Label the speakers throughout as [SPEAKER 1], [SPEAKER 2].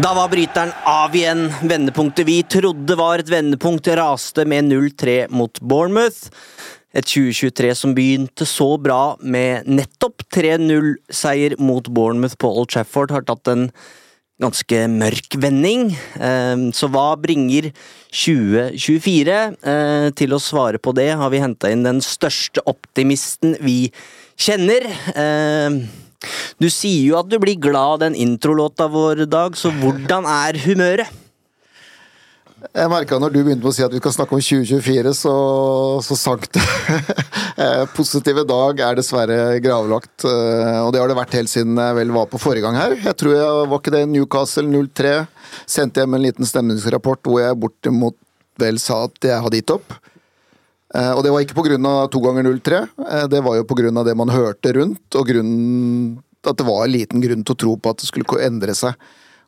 [SPEAKER 1] Da var bryteren av igjen. Vendepunktet vi trodde var et vendepunkt, raste med 0-3 mot Bournemouth. Et 2023 som begynte så bra med nettopp 3-0-seier mot Bournemouth på Old Trafford, har tatt en ganske mørk vending. Eh, Så hva bringer 2024? Eh, Til å svare på det har vi henta inn den største optimisten vi kjenner. Du sier jo at du blir glad av den introlåta vår, Dag, så hvordan er humøret?
[SPEAKER 2] Jeg merka når du begynte med å si at vi skal snakke om 2024, så, så sank det. Eh, Positive dag er dessverre gravlagt, eh, og det har det vært helt siden jeg vel var på forrige gang her. Jeg tror jeg var ikke det Newcastle 03. Sendte hjem en liten stemningsrapport hvor jeg bortimot vel sa at jeg hadde gitt opp. Eh, Og det var ikke pga. to ganger 03, eh, det var jo pga. det man hørte rundt, og grunnen at det var en liten grunn til å tro på at det skulle endre seg.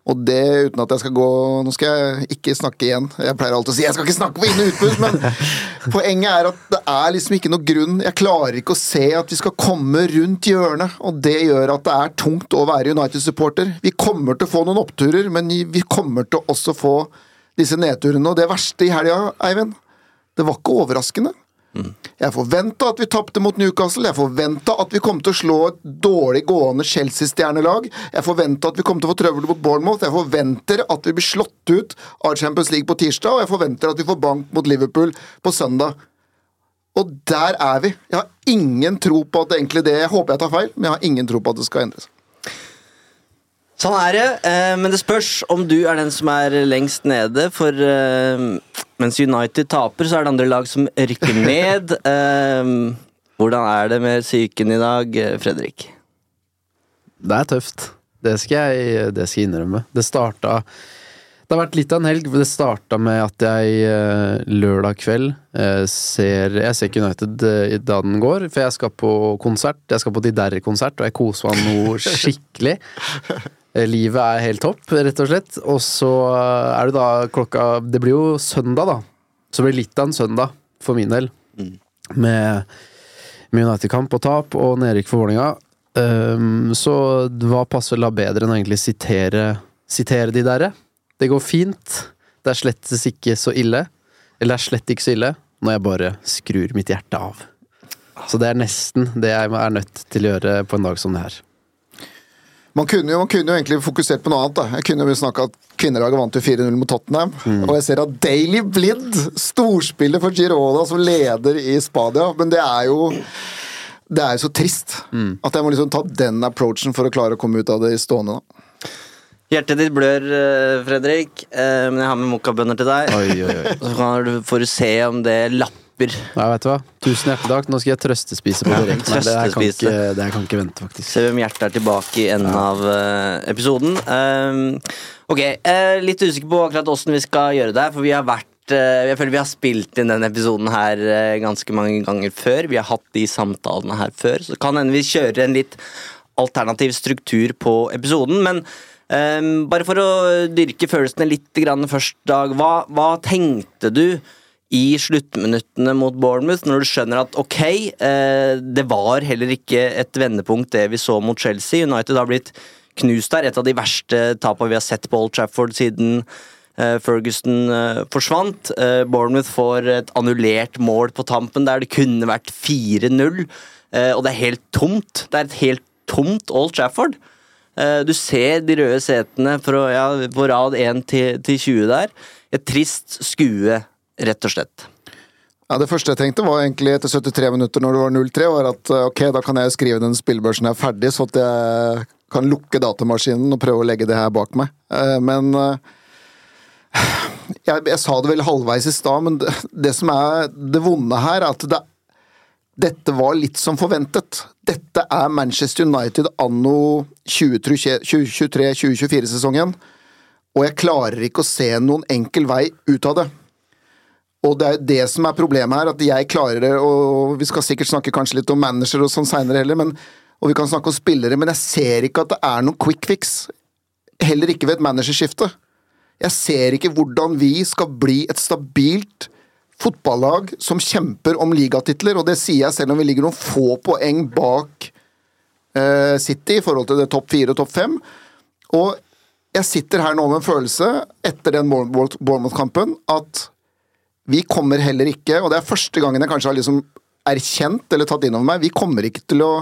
[SPEAKER 2] Og det uten at jeg skal gå Nå skal jeg ikke snakke igjen. Jeg pleier alltid å si jeg skal ikke snakke på inn- og utpust, men poenget er at det er liksom ikke noe grunn Jeg klarer ikke å se at vi skal komme rundt hjørnet, og det gjør at det er tungt å være United-supporter. Vi kommer til å få noen oppturer, men vi kommer til å også få disse nedturene. Og det verste i helga, Eivind, det var ikke overraskende. Jeg forventa at vi tapte mot Newcastle, jeg forventa at vi kom til å slå et dårlig gående Chelsea-stjernelag. Jeg forventa at vi kom til å få trøbbel mot Bournemouth. Jeg forventer at vi blir slått ut av Champions League på tirsdag, og jeg forventer at vi får bank mot Liverpool på søndag. Og der er vi. Jeg har ingen tro på at det egentlig det Jeg håper jeg tar feil, men jeg har ingen tro på at det skal endre seg.
[SPEAKER 1] Sånn er det, eh, men det spørs om du er den som er lengst nede, for eh, mens United taper, så er det andre lag som rykker ned. Eh, hvordan er det med psyken i dag, Fredrik?
[SPEAKER 3] Det er tøft. Det skal jeg, det skal jeg innrømme. Det starta Det har vært litt av en helg. Det starta med at jeg lørdag kveld ser Jeg ser ikke United da den går, for jeg skal på konsert. Jeg skal på De Derre-konsert, og jeg koser meg noe skikkelig. Eh, Livet er helt topp, rett og slett. Og så er det da klokka Det blir jo søndag, da. Så blir det litt av en søndag, for min del. Med, med United-kamp og tap og nedrykk for Vålerenga. Um, så hva passer da bedre enn å egentlig sitere, sitere de derre? Det går fint. Det er slettes ikke så ille. Eller det er slett ikke så ille når jeg bare skrur mitt hjerte av. Så det er nesten det jeg er nødt til å gjøre på en dag som det her.
[SPEAKER 2] Man kunne, jo, man kunne jo egentlig fokusert på noe annet. da. Jeg kunne jo snakka at kvinnelaget vant jo 4-0 mot Tottenham. Og jeg ser at Daily Blind storspiller for Girona som leder i Spadia, Men det er jo det er jo så trist at jeg må liksom ta den approachen for å klare å komme ut av det stående. da.
[SPEAKER 1] Hjertet ditt blør, eh, Fredrik, eh, men jeg har med mokkabønner til deg.
[SPEAKER 3] Oi, oi, oi.
[SPEAKER 1] Så kan du, får du se om det lapper.
[SPEAKER 3] Ja, vet du hva? Tusen hjertelig takk. Nå skal jeg trøstespise på direkten. Nei, det her kan ikke, det her kan ikke vente, faktisk.
[SPEAKER 1] Se hvem hjertet er tilbake i enden av uh, episoden. Uh, ok, uh, litt usikker på akkurat åssen vi skal gjøre det, for vi har vært eh, Jeg føler vi har spilt inn denne episoden her ganske mange ganger før. Vi har hatt de samtalene her før, så kan hende vi kjører en litt alternativ struktur på episoden. Men Um, bare for å dyrke følelsene litt grann først, Dag. Hva, hva tenkte du i sluttminuttene mot Bournemouth, når du skjønner at ok, eh, det var heller ikke et vendepunkt det vi så mot Chelsea. United har blitt knust der. Et av de verste tapene vi har sett på Old Trafford siden eh, Ferguson eh, forsvant. Bournemouth får et annullert mål på tampen der det kunne vært 4-0, eh, og det er helt tomt. Det er et helt tomt Old Trafford. Du ser de røde setene fra, ja, på rad 1 til, til 20 der. Et trist skue, rett og slett.
[SPEAKER 2] Ja, Det første jeg tenkte var egentlig etter 73 minutter når det var 0-3, var at eh, ok, da kan jeg skrive den spillebørsen er ferdig, så at jeg kan lukke datamaskinen og prøve å legge det her bak meg. Eh, Men eh, jeg, jeg sa det vel halvveis i stad, men det, det som er det vonde her, er at det, dette var litt som forventet. Dette er Manchester United anno 2023-2024-sesongen, og jeg klarer ikke å se noen enkel vei ut av det. Og det er det som er problemet her, at jeg klarer det, og vi skal sikkert snakke kanskje litt om manager og sånn seinere heller, men, og vi kan snakke om spillere, men jeg ser ikke at det er noen quick fix. Heller ikke ved et managerskifte. Jeg ser ikke hvordan vi skal bli et stabilt fotballag som kjemper om ligatitler, og det sier jeg selv om vi ligger noen få poeng bak uh, City i forhold til det topp fire og topp fem. Og jeg sitter her nå med en følelse, etter den Bournemouth- Bournemouth-kampen, at vi kommer heller ikke, og det er første gangen jeg kanskje har liksom erkjent eller tatt inn over meg, vi kommer ikke til å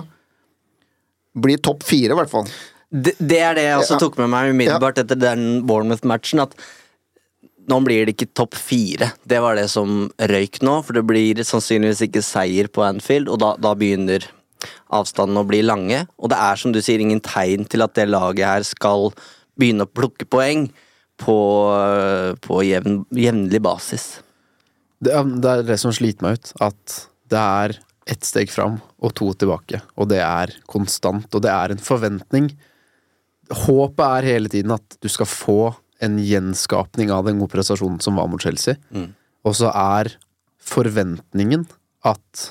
[SPEAKER 2] bli topp fire, i hvert fall.
[SPEAKER 1] Det, det er det jeg også
[SPEAKER 2] Ja.
[SPEAKER 1] tok med meg umiddelbart etter den Bournemouth-matchen. At nå blir det ikke topp fire. Det var det som røyk nå, for det blir sannsynligvis ikke seier på Anfield, og da, da begynner avstanden å bli lange. Og det er som du sier, ingen tegn til at det laget her skal begynne å plukke poeng på, på jevn, jevnlig basis.
[SPEAKER 3] Det, er- det er det som sliter meg ut. At det er ett steg fram og to tilbake. Og det er konstant, og det er en forventning. Håpet er hele tiden at du skal få en gjenskapning av den gode prestasjonen som var mot Chelsea. Og så er forventningen at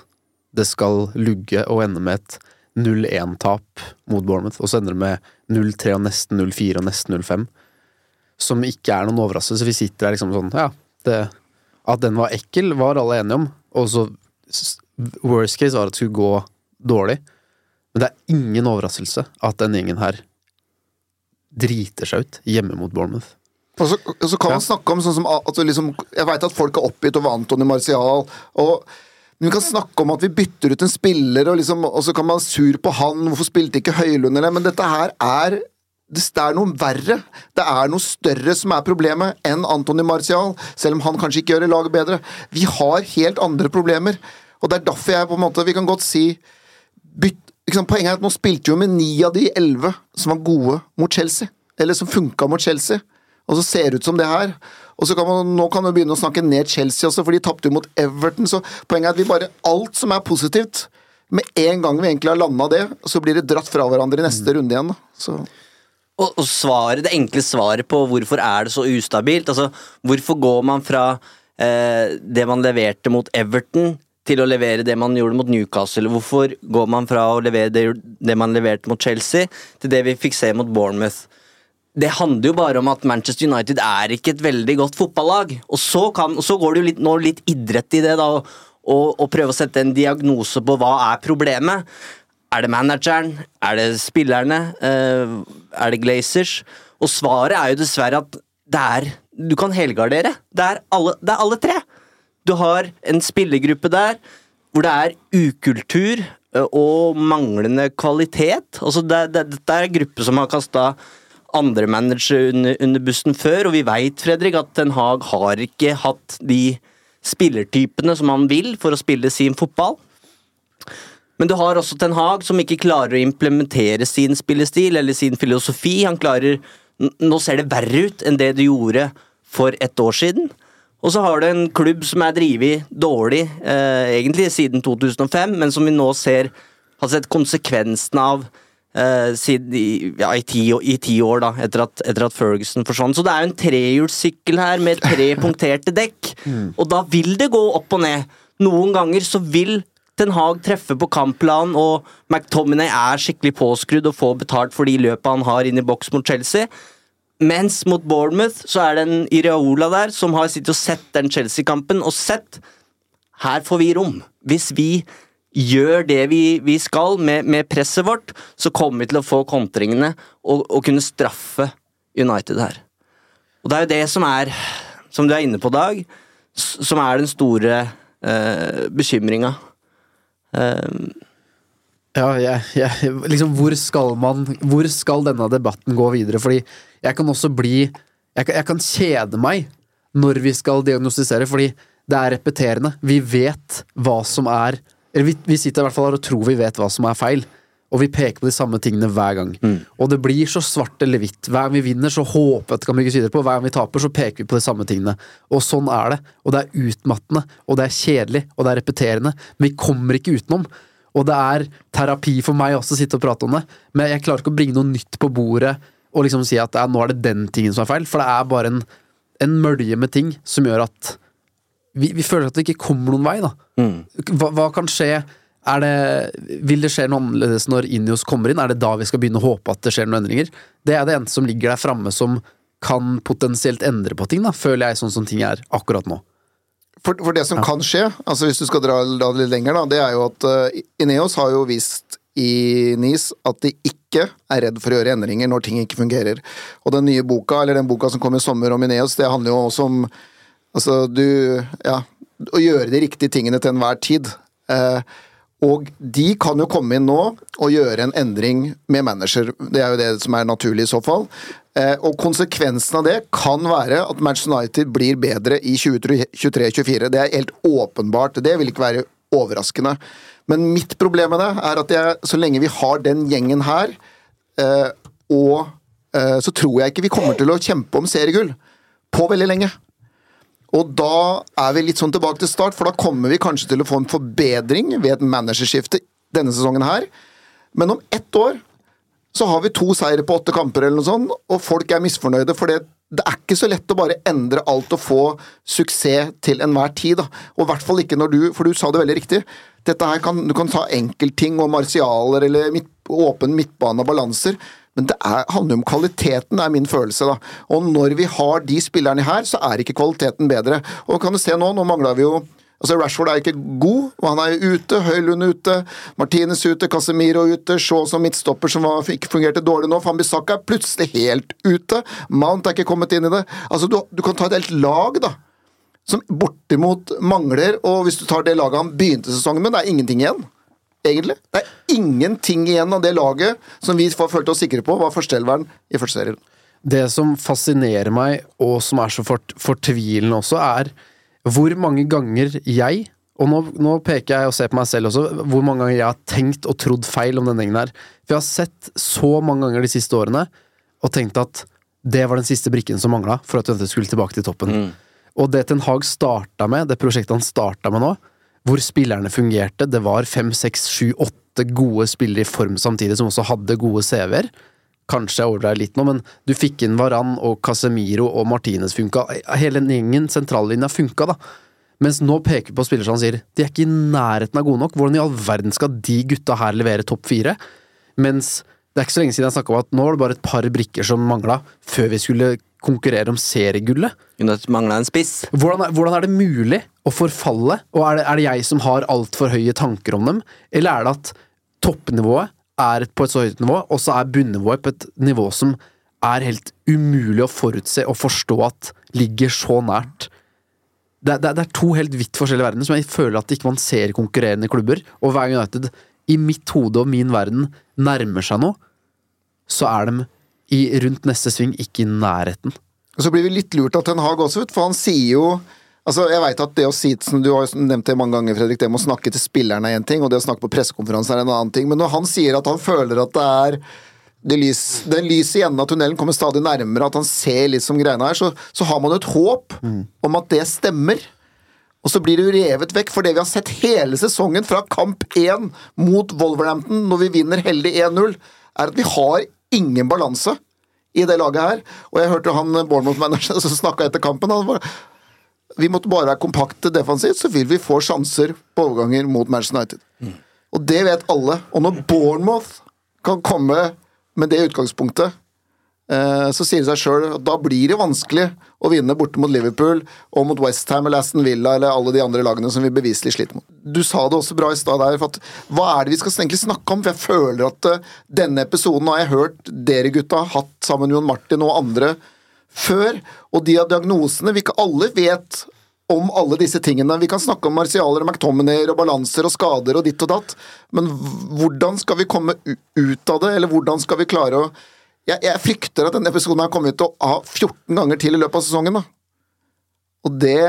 [SPEAKER 3] det skal lugge og ende med et 0-1-tap mot Bournemouth, og så ender det med 0-3 og nesten 0-4 og nesten 0-5. Som ikke er noen overraskelse. Vi sitter der liksom sånn, ja det, At den var ekkel, var alle enige om. Og så Worst case var at det skulle gå dårlig. Men det er ingen overraskelse at den gjengen her driter seg ut hjemme mot Bournemouth.
[SPEAKER 2] Og så, så kan
[SPEAKER 3] Ja.
[SPEAKER 2] man snakke om sånn som at liksom, Jeg veit at folk er oppgitt over Antony Martial. Og, men vi kan snakke om at vi bytter ut en spiller, og, liksom, og så kan man være sur på han. Hvorfor spilte ikke Høylund eller Men dette her er det er noe verre. Det er noe større som er problemet enn Antony Martial, selv om han kanskje ikke gjør laget bedre. Vi har helt andre problemer, og det er derfor jeg på en måte Vi kan godt si bytt, liksom, Poenget er at nå spilte jo med ni av de elleve som var gode mot Chelsea. Eller som funka mot Chelsea. Og så ser det ut som det her. Og så kan man, Nå kan vi begynne å snakke ned Chelsea også, for de tapte jo mot Everton. Så poenget er at vi bare Alt som er positivt, med en gang vi egentlig har landa det, så blir det dratt fra hverandre i neste runde igjen. da. Så
[SPEAKER 1] Og, og svaret, det enkle svaret på hvorfor er det så ustabilt Altså, hvorfor går man fra eh, det man leverte mot Everton til å levere det man gjorde mot Newcastle? Hvorfor går man fra å levere det, det man leverte mot Chelsea, til det vi fikk se mot Bournemouth? Det handler jo bare om at Manchester United er ikke et veldig godt fotballag. Og så, kan, og så går det jo litt, nå litt idrett i det, da, og, og, prøve å sette en diagnose på hva er problemet. Er det manageren? Er det spillerne? Eh, er det Glazers? Og svaret er jo dessverre at det er Du kan helgardere. Det er alle, det er alle tre. Du har en spillergruppe der hvor det er ukultur eh, og manglende kvalitet. Altså det, det, dette er en gruppe som har kasta andre managere under, under bussen før, og vi veit, Fredrik, at Den Haag har ikke hatt de spillertypene som han vil for å spille sin fotball. Men du har også Ten Hag som ikke klarer å implementere sin spillestil eller sin filosofi. Han klarer Nå ser det verre ut enn det du gjorde for ett år siden. Og så har du en klubb som er drevet dårlig eh, egentlig siden 2005, men som vi nå ser har sett konsekvensene av eh, siden, ja, i, ti, i ti år, da, etter at, etter at Ferguson forsvant. Så det er jo en trehjulssykkel her med tre punkterte dekk, og da vil det gå opp og ned. Noen ganger så vil Ten Hag treffer på kampplanen, og McTominay er skikkelig påskrudd og får betalt for de løpene han har inn i boks mot Chelsea. Mens mot Bournemouth så er det en Iraola der som har sittet og sett den Chelsea-kampen og sett Her får vi rom. Hvis vi gjør det vi, vi skal med, med, presset vårt, så kommer vi til å få kontringene og, og, kunne straffe United her. Og det er jo det som er, som du er inne på, Dag, som er den store eh, bekymringa.
[SPEAKER 3] Ja, jeg, jeg, liksom hvor skal man Hvor skal denne debatten gå videre? Fordi jeg kan også bli Jeg kan, jeg kan kjede meg når vi skal diagnostisere, fordi det er repeterende. Vi vet hva som er Eller vi, vi sitter i hvert fall her og tror vi vet hva som er feil. Og vi peker på de samme tingene hver gang. Mm. Og det blir så svart eller hvitt. Hver gang vi vinner, så håper jeg det kan bygges videre på. Hver gang vi taper, så peker vi på de samme tingene. Og sånn er det. Og det er utmattende, og det er kjedelig, og det er repeterende. Men vi kommer ikke utenom. Og det er terapi for meg også å sitte og prate om det, men jeg klarer ikke å bringe noe nytt på bordet og liksom si at ja, nå er det den tingen som er feil, for det er bare en, en mølje med ting som gjør at vi, vi, føler at det ikke kommer noen vei, da. Mm. Hva, hva, kan skje? Er det, vil det skje noe annerledes når Inios kommer inn? Er det da vi skal begynne å håpe at det skjer noen endringer? Det er det eneste som ligger der framme som kan potensielt endre på ting, da, føler jeg, sånn som ting er akkurat nå.
[SPEAKER 2] For, for, det som ja. kan skje, altså hvis du skal dra, dra det litt lenger, da, det er jo at uh, Ineos har jo vist i NIS at de ikke er redd for å gjøre endringer når ting ikke fungerer. Og den nye boka, eller den boka som kom i sommer om Ineos, det handler jo også om altså du Ja, å gjøre de riktige tingene til enhver tid. Uh, og de kan jo komme inn nå og gjøre en endring med manager. Det er jo det som er naturlig i så fall. Eh, og konsekvensen av det kan være at Manchester United blir bedre i 2023-2024. Det er helt åpenbart. Det vil ikke være overraskende. Men mitt problem med det er at jeg, så lenge vi har den gjengen her, eh, og eh, så tror jeg ikke vi kommer til å kjempe om seriegull på veldig lenge. Og da er vi litt sånn tilbake til start, for da kommer vi kanskje til å få en forbedring ved et managerskifte denne sesongen her. Men om ett år så har vi to seire på åtte kamper, eller noe sånt, og folk er misfornøyde. For det, det er ikke så lett å bare endre alt og få suksess til enhver tid. Da. Og i hvert fall ikke når du For du sa det veldig riktig. Dette her kan, Du kan ta enkeltting og marsialer eller midt, åpen midtbane og balanser. Men det er, handler om kvaliteten, er min følelse. da. Og når vi har de spillerne her, så er ikke kvaliteten bedre. Og kan du se nå, nå mangla vi jo Altså Rashford er ikke god, og han er ute. Høylund ute, Martinez ute, Casemiro ute, Shaw som midtstopper som var, ikke fungerte dårlig nå. Fambisaka er plutselig helt ute. Mount er ikke kommet inn i det. Altså Du, du kan ta et helt lag, da, som bortimot mangler. Og hvis du tar det laget han begynte sesongen med, det er ingenting igjen egentlig. Det er ingenting igjen av det laget som vi følte oss sikre på var førsteelveren i første serien.
[SPEAKER 3] Det som fascinerer meg, og som er så fort, fortvilende også, er hvor mange ganger jeg og nå, nå, peker jeg og ser på meg selv også, hvor mange ganger jeg har tenkt og trodd feil om denne gjengen her. For jeg har sett så mange ganger de siste årene og tenkt at det var den siste brikken som mangla for at dette skulle tilbake til toppen. Mm. Og det Ten Hag starta med, det prosjektet han starta med nå, hvor spillerne fungerte. Det var fem, seks, sju, åtte gode spillere i form samtidig, som også hadde gode CV-er. Kanskje jeg overdreiv litt nå, men du fikk inn Varan og Casemiro og Martinez funka. Hele gjengen, sentrallinja, funka, da. Mens nå peker vi på spillere som sier de er ikke i nærheten av gode nok. Hvordan i all verden skal de gutta her levere topp fire? Mens det er ikke så lenge siden jeg snakka om at nå var det bare et par brikker som mangla før vi skulle konkurrere om seriegullet.
[SPEAKER 1] Mangla en spiss.
[SPEAKER 3] Hvordan er, hvordan er, det mulig å forfalle, og er det, er det jeg som har altfor høye tanker om dem, eller er det at toppnivået er på et så høyt nivå, og så er bunnivået på et nivå som er helt umulig å forutse og forstå at ligger så nært. Det, det, det er to helt vidt forskjellige verdener som jeg føler at ikke man ser konkurrerende klubber, og hver gang United i mitt hode og min verden nærmer seg noe, så er de i, rundt neste sving ikke i nærheten.
[SPEAKER 2] Og Så blir vi litt lurt av Ten Hag også, for han sier jo Altså, jeg vet at det å si, som Du har jo nevnt det mange ganger, Fredrik, det med å snakke til spillerne er én ting, og det å snakke på pressekonferanse er en annen ting. Men når han sier at han føler at det er det lys, den lyset i enden av tunnelen kommer stadig nærmere, at han ser litt som greiene her, så, så har man jo et håp mm. om at det stemmer. Og så blir det jo revet vekk, for det vi har sett hele sesongen, fra kamp 1 mot Wolverhampton, når vi vinner heldig 1-0, er at vi har ingen balanse i det laget her. Og jeg hørte han Bournemouth-manageren som snakka etter kampen. han var vi måtte bare være kompakte defensivt, så vil vi få sjanser på overganger mot Manchester United. Mm. Og det vet alle. Og når Bournemouth kan komme med det utgangspunktet eh, så sier det seg sjøl at da blir det vanskelig å vinne borte mot Liverpool og mot Westham eller Aston Villa eller alle de andre lagene som vi beviselig sliter mot. Du sa det også bra i stad der, for at hva er det vi skal egentlig snakke om? For jeg føler at eh, denne episoden har jeg hørt dere gutta hatt sammen med Jon Martin og andre før, og de av diagnosene vi ikke alle vet om alle disse tingene. Vi kan snakke om marsialer og McTominayer og balanser og skader og ditt og datt, men hvordan skal vi komme ut av det, eller hvordan skal vi klare å Jeg, jeg frykter at denne episoden har kommet til å ha 14 ganger til i løpet av sesongen, da. Og det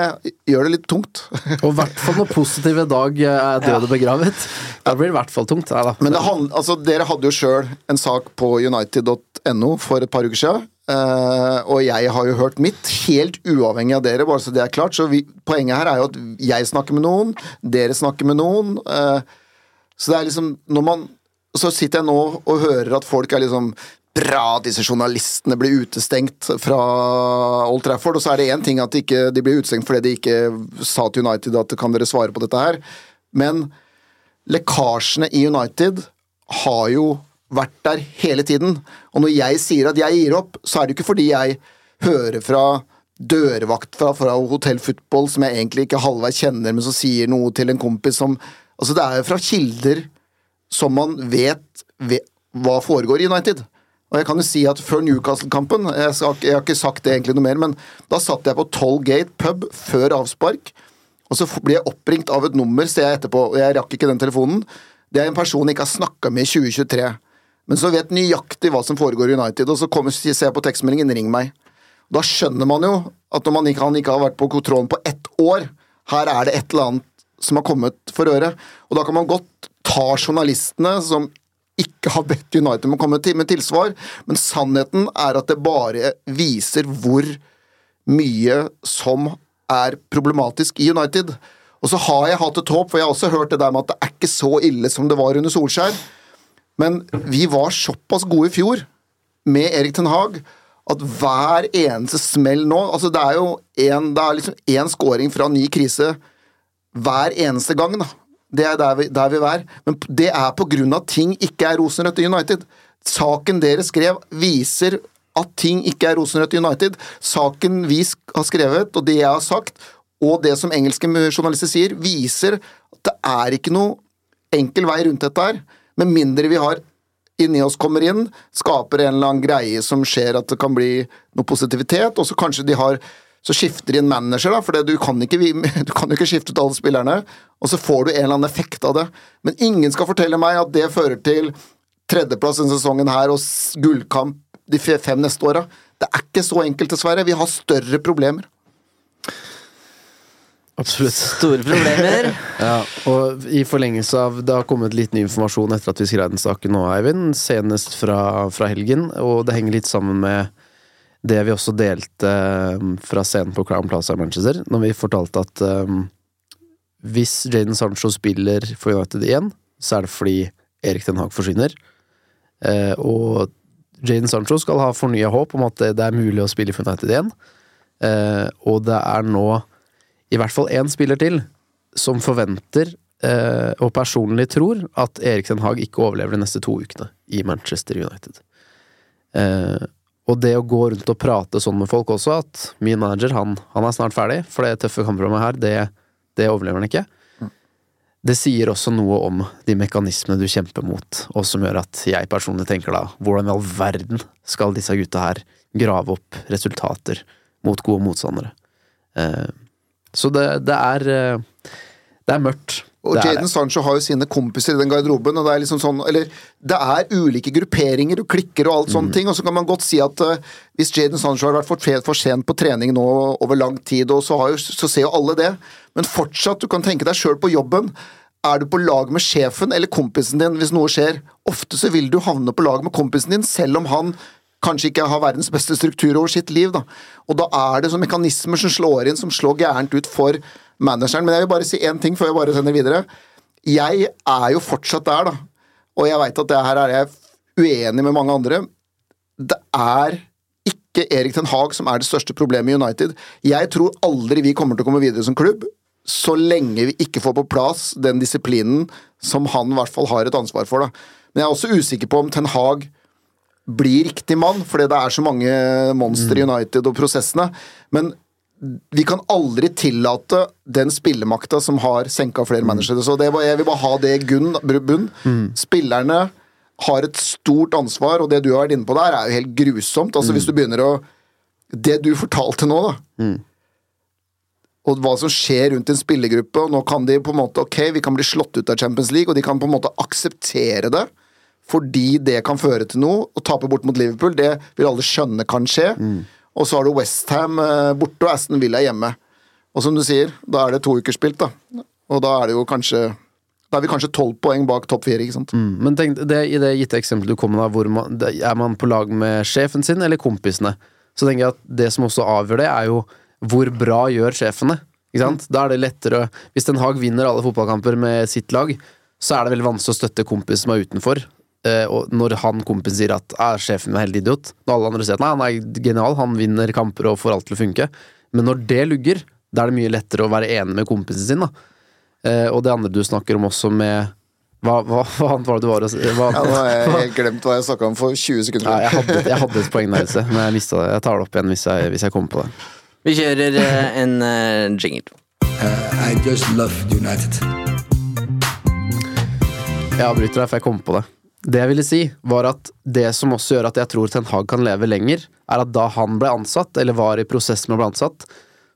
[SPEAKER 2] gjør det litt tungt.
[SPEAKER 3] Og i hvert fall når positive dag er døde ja. begravet. Da blir det i hvert fall tungt. Nei.
[SPEAKER 2] Men hand, altså, dere hadde jo sjøl en sak på united.no for et par uker siden. eh, og jeg har jo hørt mitt, helt uavhengig av dere, bare så det er klart. Så vi, poenget her er jo at jeg snakker med noen, dere snakker med noen. eh, så det er liksom Når man Så sitter jeg nå og hører at folk er liksom Bra at disse journalistene blir utestengt fra Old Trafford. Og så er det én ting at de, ikke, de blir utestengt fordi de ikke sa til United at kan dere svare på dette her. Men lekkasjene i United har jo vært der hele tiden. Og når jeg sier at jeg gir opp, så er det ikke fordi jeg hører fra dørvakt fra, fra Hotell Football som jeg egentlig ikke halvveis kjenner, men som sier noe til en kompis som Altså, det er jo fra kilder som man vet, vet hva foregår i United. Og jeg kan jo si at før Newcastle-kampen jeg, jeg har ikke sagt det egentlig noe mer, men da satt jeg på Tollgate pub før avspark, og så blir jeg oppringt av et nummer, ser jeg etterpå, og jeg rakk ikke den telefonen. Det er en person jeg ikke har snakka med i 2023, men så vet nøyaktig hva som foregår i United, og så kommer, ser jeg på tekstmeldingen 'ring meg'. Da skjønner man jo at når man ikke, han ikke har vært på kontrollen på ett år, her er det et eller annet som har kommet for øre. Og da kan man godt ta journalistene som ikke har bedt United om å komme til med tilsvar, men sannheten er at det bare viser hvor mye som er problematisk i United. Og så har jeg hatt et håp, for jeg har også hørt det der med at det er ikke så ille som det var under Solskjær. Men vi var såpass gode i fjor med Erik Ten Hag at hver eneste smell nå altså Det er jo en, det liksom scoring fra ny krise hver eneste gang. da. Det er der vi, der vi er. Men det er på grunn av at ting ikke er rosenrødt i United. Saken dere skrev, viser at ting ikke er rosenrødt i United. Saken vi har skrevet, og det jeg har sagt, og det som engelske journalister sier, viser at det er ikke noe enkel vei rundt dette her. Med mindre vi har inni oss kommer inn, skaper en eller annen greie som skjer at det kan bli noe positivitet, og så kanskje de har så skifter de en manager, da, for du kan, ikke, du kan jo ikke skifte ut alle spillerne, og så får du en eller annen effekt av det. Men ingen skal fortelle meg at det fører til tredjeplass denne sesongen her og gullkamp de fem neste åra. Det er ikke så enkelt, dessverre. Vi har større problemer.
[SPEAKER 3] Absolutt.
[SPEAKER 1] Store problemer.
[SPEAKER 3] Ja, og i forlengelse av Det har kommet litt ny informasjon etter at vi skrev den saken nå, Eivind. Senest fra, fra helgen, og det henger litt sammen med det vi også delte um, fra scenen på Crown Plaza i Manchester, når vi fortalte at um, hvis Jaden Sancho spiller for United igjen, så er det fordi Erik Den Haag forsvinner. Uh, og Jaden Sancho skal ha fornya håp om at det, det er mulig å spille for United igjen. Uh, og det er nå i hvert fall én spiller til som forventer uh, og personlig tror at Erik Den Haag ikke overlever de neste to ukene i Manchester United. Eh, og det å gå rundt og prate sånn med folk også, at min manager han, han er snart ferdig, for det tøffe kampprogrammet her, det, det overlever han ikke. Det sier også noe om de mekanismene du kjemper mot, og som gjør at jeg personlig tenker da, hvordan i all verden skal disse gutta her grave opp resultater mot gode motstandere? Eh, så det, det er eh, Det er mørkt.
[SPEAKER 2] Og Jaden Sancho har jo sine kompiser i den garderoben, og det er liksom sånn Eller det er ulike grupperinger og klikker og alt sånne ting, og så kan man godt si at uh, hvis Jaden Sancho har vært for, for sent på trening nå over lang tid, og så, har jo, så ser jo alle det, men fortsatt, du kan tenke deg sjøl på jobben. Er du på lag med sjefen eller kompisen din hvis noe skjer? Ofte så vil du havne på lag med kompisen din, selv om han kanskje ikke har verdens beste struktur over sitt liv. Da. Og da er det sånne mekanismer som slår inn, som slår gærent ut for manageren. Men jeg vil bare si én ting før jeg bare sender videre. Jeg er jo fortsatt der, da. Og jeg veit at det her er jeg uenig med mange andre. Det er ikke Erik Ten Hag som er det største problemet i United. Jeg tror aldri vi kommer til å komme videre som klubb så lenge vi ikke får på plass den disiplinen som han i hvert fall har et ansvar for. Da. Men jeg er også usikker på om Ten Hag blir riktig mann, fordi det er så mange monster i United og prosessene. Men vi kan aldri tillate den spillemakta som har senka flere managere. Så det, var- jeg vil bare ha det i bunn. Spillerne har et stort ansvar, og det du har vært inne på der, er jo helt grusomt. Altså Hvis du begynner å Det du fortalte nå, da. Og hva som skjer rundt en spillergruppe, og nå kan de på en måte Ok, vi kan bli slått ut av Champions League, og de kan på en måte akseptere det. Fordi det kan føre til noe. Å tape bort mot Liverpool, det vil alle skjønne kan skje. Og så har du Westham borte og Aston Villa hjemme. Og som du sier, da er det to uker spilt, da. Og da er det jo kanskje Da er vi kanskje tolv poeng bak topp fire, ikke sant.
[SPEAKER 3] Mm, Men tenk, det, i det gitte eksempelet du kom med, hvor man, er man på lag med sjefen sin eller kompisene? Så tenker jeg at det som også avgjør det, er jo hvor bra gjør sjefene. Ikke sant? Da er det lettere Hvis Den Haag vinner alle fotballkamper med sitt lag, så er det veldig vanskelig å støtte kompis som er utenfor. Eh, og når han kompisen sier at er sjefen er helt idiot, når alle andre sier at nei, han er genial, han vinner kamper og får alt til å funke. Men når det lugger, da er det mye lettere å være enig med kompisen sin. da Eh, og det andre du snakker om også med Hva, hva, hva annet var det du var og? Hva,
[SPEAKER 2] Ja, nå har jeg helt glemt hva jeg snakka om for 20 sekunder
[SPEAKER 3] ja, jeg, hadde, jeg hadde et poeng der, Else, men jeg mista det. Jeg tar det opp igjen hvis jeg, hvis jeg kommer på det.
[SPEAKER 1] Vi kjører eh, en uh, jingle.
[SPEAKER 4] Uh, I just love United.
[SPEAKER 3] Jeg avbryter deg, for jeg kom på det. Det jeg ville si, var at det som også gjør at jeg tror Ten Hag kan leve lenger, er at da han ble ansatt, eller var i prosess med å bli ansatt,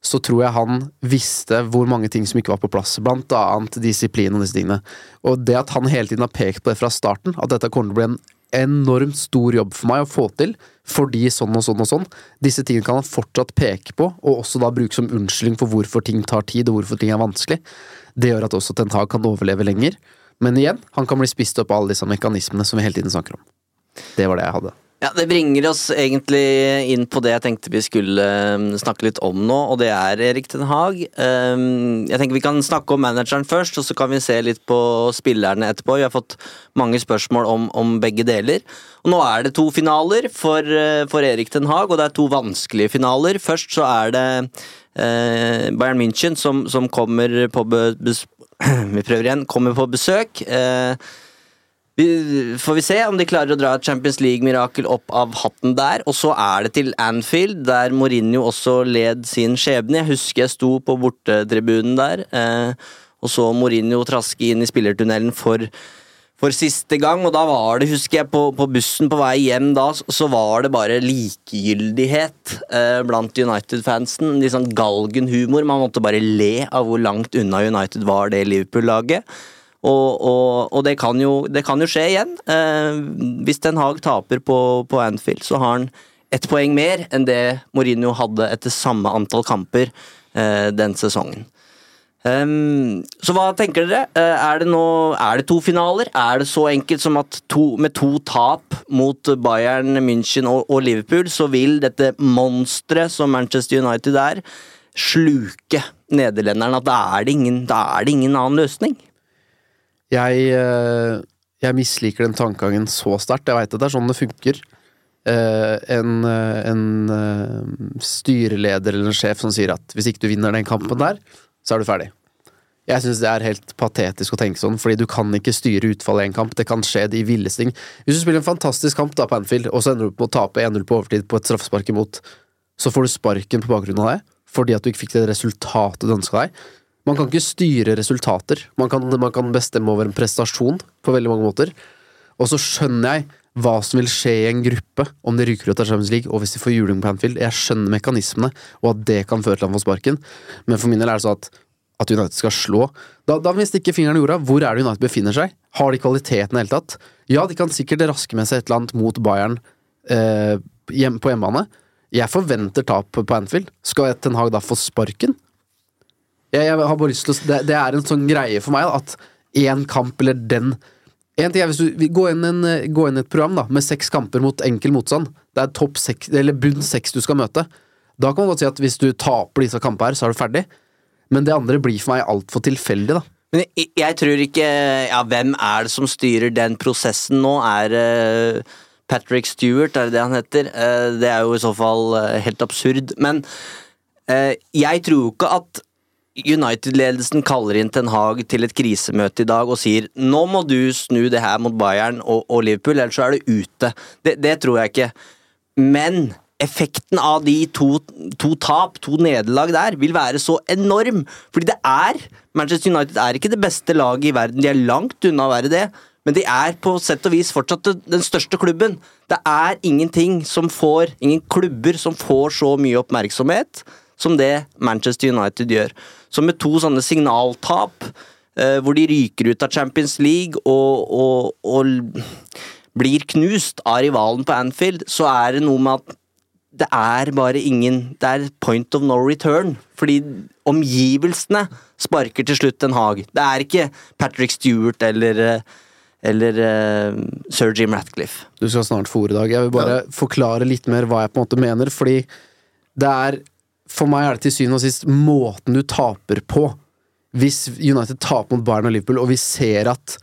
[SPEAKER 3] så tror jeg han visste hvor mange ting som ikke var på plass, blant annet disiplin og disse tingene. Og det at han hele tiden har pekt på det fra starten, at dette kommer til å bli en enormt stor jobb for meg å få til, fordi sånn og sånn og sånn. Disse tingene kan han fortsatt peke på, og også da bruke som unnskyldning for hvorfor ting tar tid, og hvorfor ting er vanskelig. Det gjør at også Ten Hag kan overleve lenger. Men igjen, han kan bli spist opp av alle disse mekanismene som vi hele tiden snakker om. Det var det jeg hadde.
[SPEAKER 1] Ja, Det bringer oss egentlig inn på det jeg tenkte vi skulle um, snakke litt om nå, og det er Erik Den Hag. Um, jeg tenker Vi kan snakke om manageren først, og så kan vi se litt på spillerne etterpå. Vi har fått mange spørsmål om, om begge deler. Og Nå er det to finaler for, uh, for Erik Den Haag, og det er to vanskelige finaler. Først så er det uh, Bayern München som, som kommer på Vi prøver igjen. Kommer på besøk. Uh, vi, får vi se om de klarer å dra et Champions League-mirakel opp av hatten der. Og så er det til Anfield, der Mourinho også led sin skjebne. Jeg husker jeg sto på bortetribunen der eh, og så Mourinho traske inn i spillertunnelen for, for siste gang. Og da var det, husker jeg, på, på bussen på vei hjem da, så var det bare likegyldighet eh, blant United-fansen. Litt sånn galgenhumor. Man måtte bare le av hvor langt unna United var det Liverpool-laget. Og, og, og det, kan jo, det kan jo skje igjen. Eh, hvis Den Haag taper på, på Anfield, så har han ett poeng mer enn det Mourinho hadde etter samme antall kamper eh, den sesongen. Um, så hva tenker dere? Eh, er, det noe, er det to finaler? Er det så enkelt som at to, med to tap mot Bayern, München og, og Liverpool, så vil dette monsteret som Manchester United er, sluke nederlenderen? At da er det ingen, er det ingen annen løsning?
[SPEAKER 3] Jeg, eh, jeg misliker den tankegangen så sterkt. Jeg veit at det er sånn det funker. Eh, en, en styreleder eller en sjef som sier at hvis ikke du vinner den kampen der, så er du ferdig. Jeg syns det er helt patetisk å tenke sånn, fordi du kan ikke styre utfallet i en kamp. Det kan skje de villeste ting. Hvis du spiller en fantastisk kamp da på Anfield, og så ender du opp med å tape 1-0 på overtid på et straffespark imot, så får du sparken på bakgrunn av det, fordi at du ikke fikk det resultatet du ønska deg. Man kan ikke styre resultater. Man kan, man kan bestemme over en prestasjon på veldig mange måter. Og så skjønner jeg hva som vil skje i en gruppe om de ryker ut av Champions League, og hvis de får juling på Anfield. Jeg skjønner mekanismene, og at det kan føre til at han får sparken. Men for min del er det sånn at, at United skal slå Da, da må vi stikke fingeren i jorda. Hvor er det United befinner seg? Har de kvaliteten i det hele tatt? Ja, de kan sikkert raske med seg et eller annet mot Bayern eh, hjem, på hjemmebane. Jeg forventer tap på Anfield. Skal Ten Hag da få sparken? Jeg, jeg har bare lyst til å det, det er en sånn greie for meg da, at én kamp eller den En ting er hvis du går gå inn, en, eh, gå inn et program da med seks kamper mot enkel motstand. Det er topp seks, eller bunn seks du skal møte. Da kan man godt si at hvis du taper disse kampene her, så er du ferdig. Men det andre blir for meg altfor tilfeldig, da.
[SPEAKER 1] Men jeg, jeg tror ikke Ja, hvem er det som styrer den prosessen nå? Er det Patrick Stewart, er det det han heter? Uh, det er jo i så fall uh, helt absurd. Men jeg tror jo ikke at United-ledelsen kaller inn Ten Hag til et krisemøte i dag og sier nå må du snu det her mot Bayern og, og Liverpool, ellers så er du ute. Det, det tror jeg ikke. Men effekten av de to, to tap, to nederlag der, vil være så enorm. Fordi det er Manchester United er ikke det beste laget i verden. De er langt unna å være det. Men de er på sett og vis fortsatt den største klubben. Det er ingenting som får Ingen klubber som får så mye oppmerksomhet som det Manchester United gjør. Så med to sånne signaltap, eh, hvor de ryker ut av Champions League og, og, og blir knust av rivalen på Anfield, så er det noe med at det er bare ingen Det er point of no return. Fordi omgivelsene sparker til slutt en Hag. Det er ikke Patrick Stewart eller eh, eller uh, Sir Jim Ratcliffe.
[SPEAKER 3] Du skal snart få ordet i dag. Jeg vil bare ja. forklare litt mer hva jeg på en måte mener, fordi det er For meg er det til syvende og sist måten du taper på. Hvis United taper mot Bayern og Liverpool, og vi ser at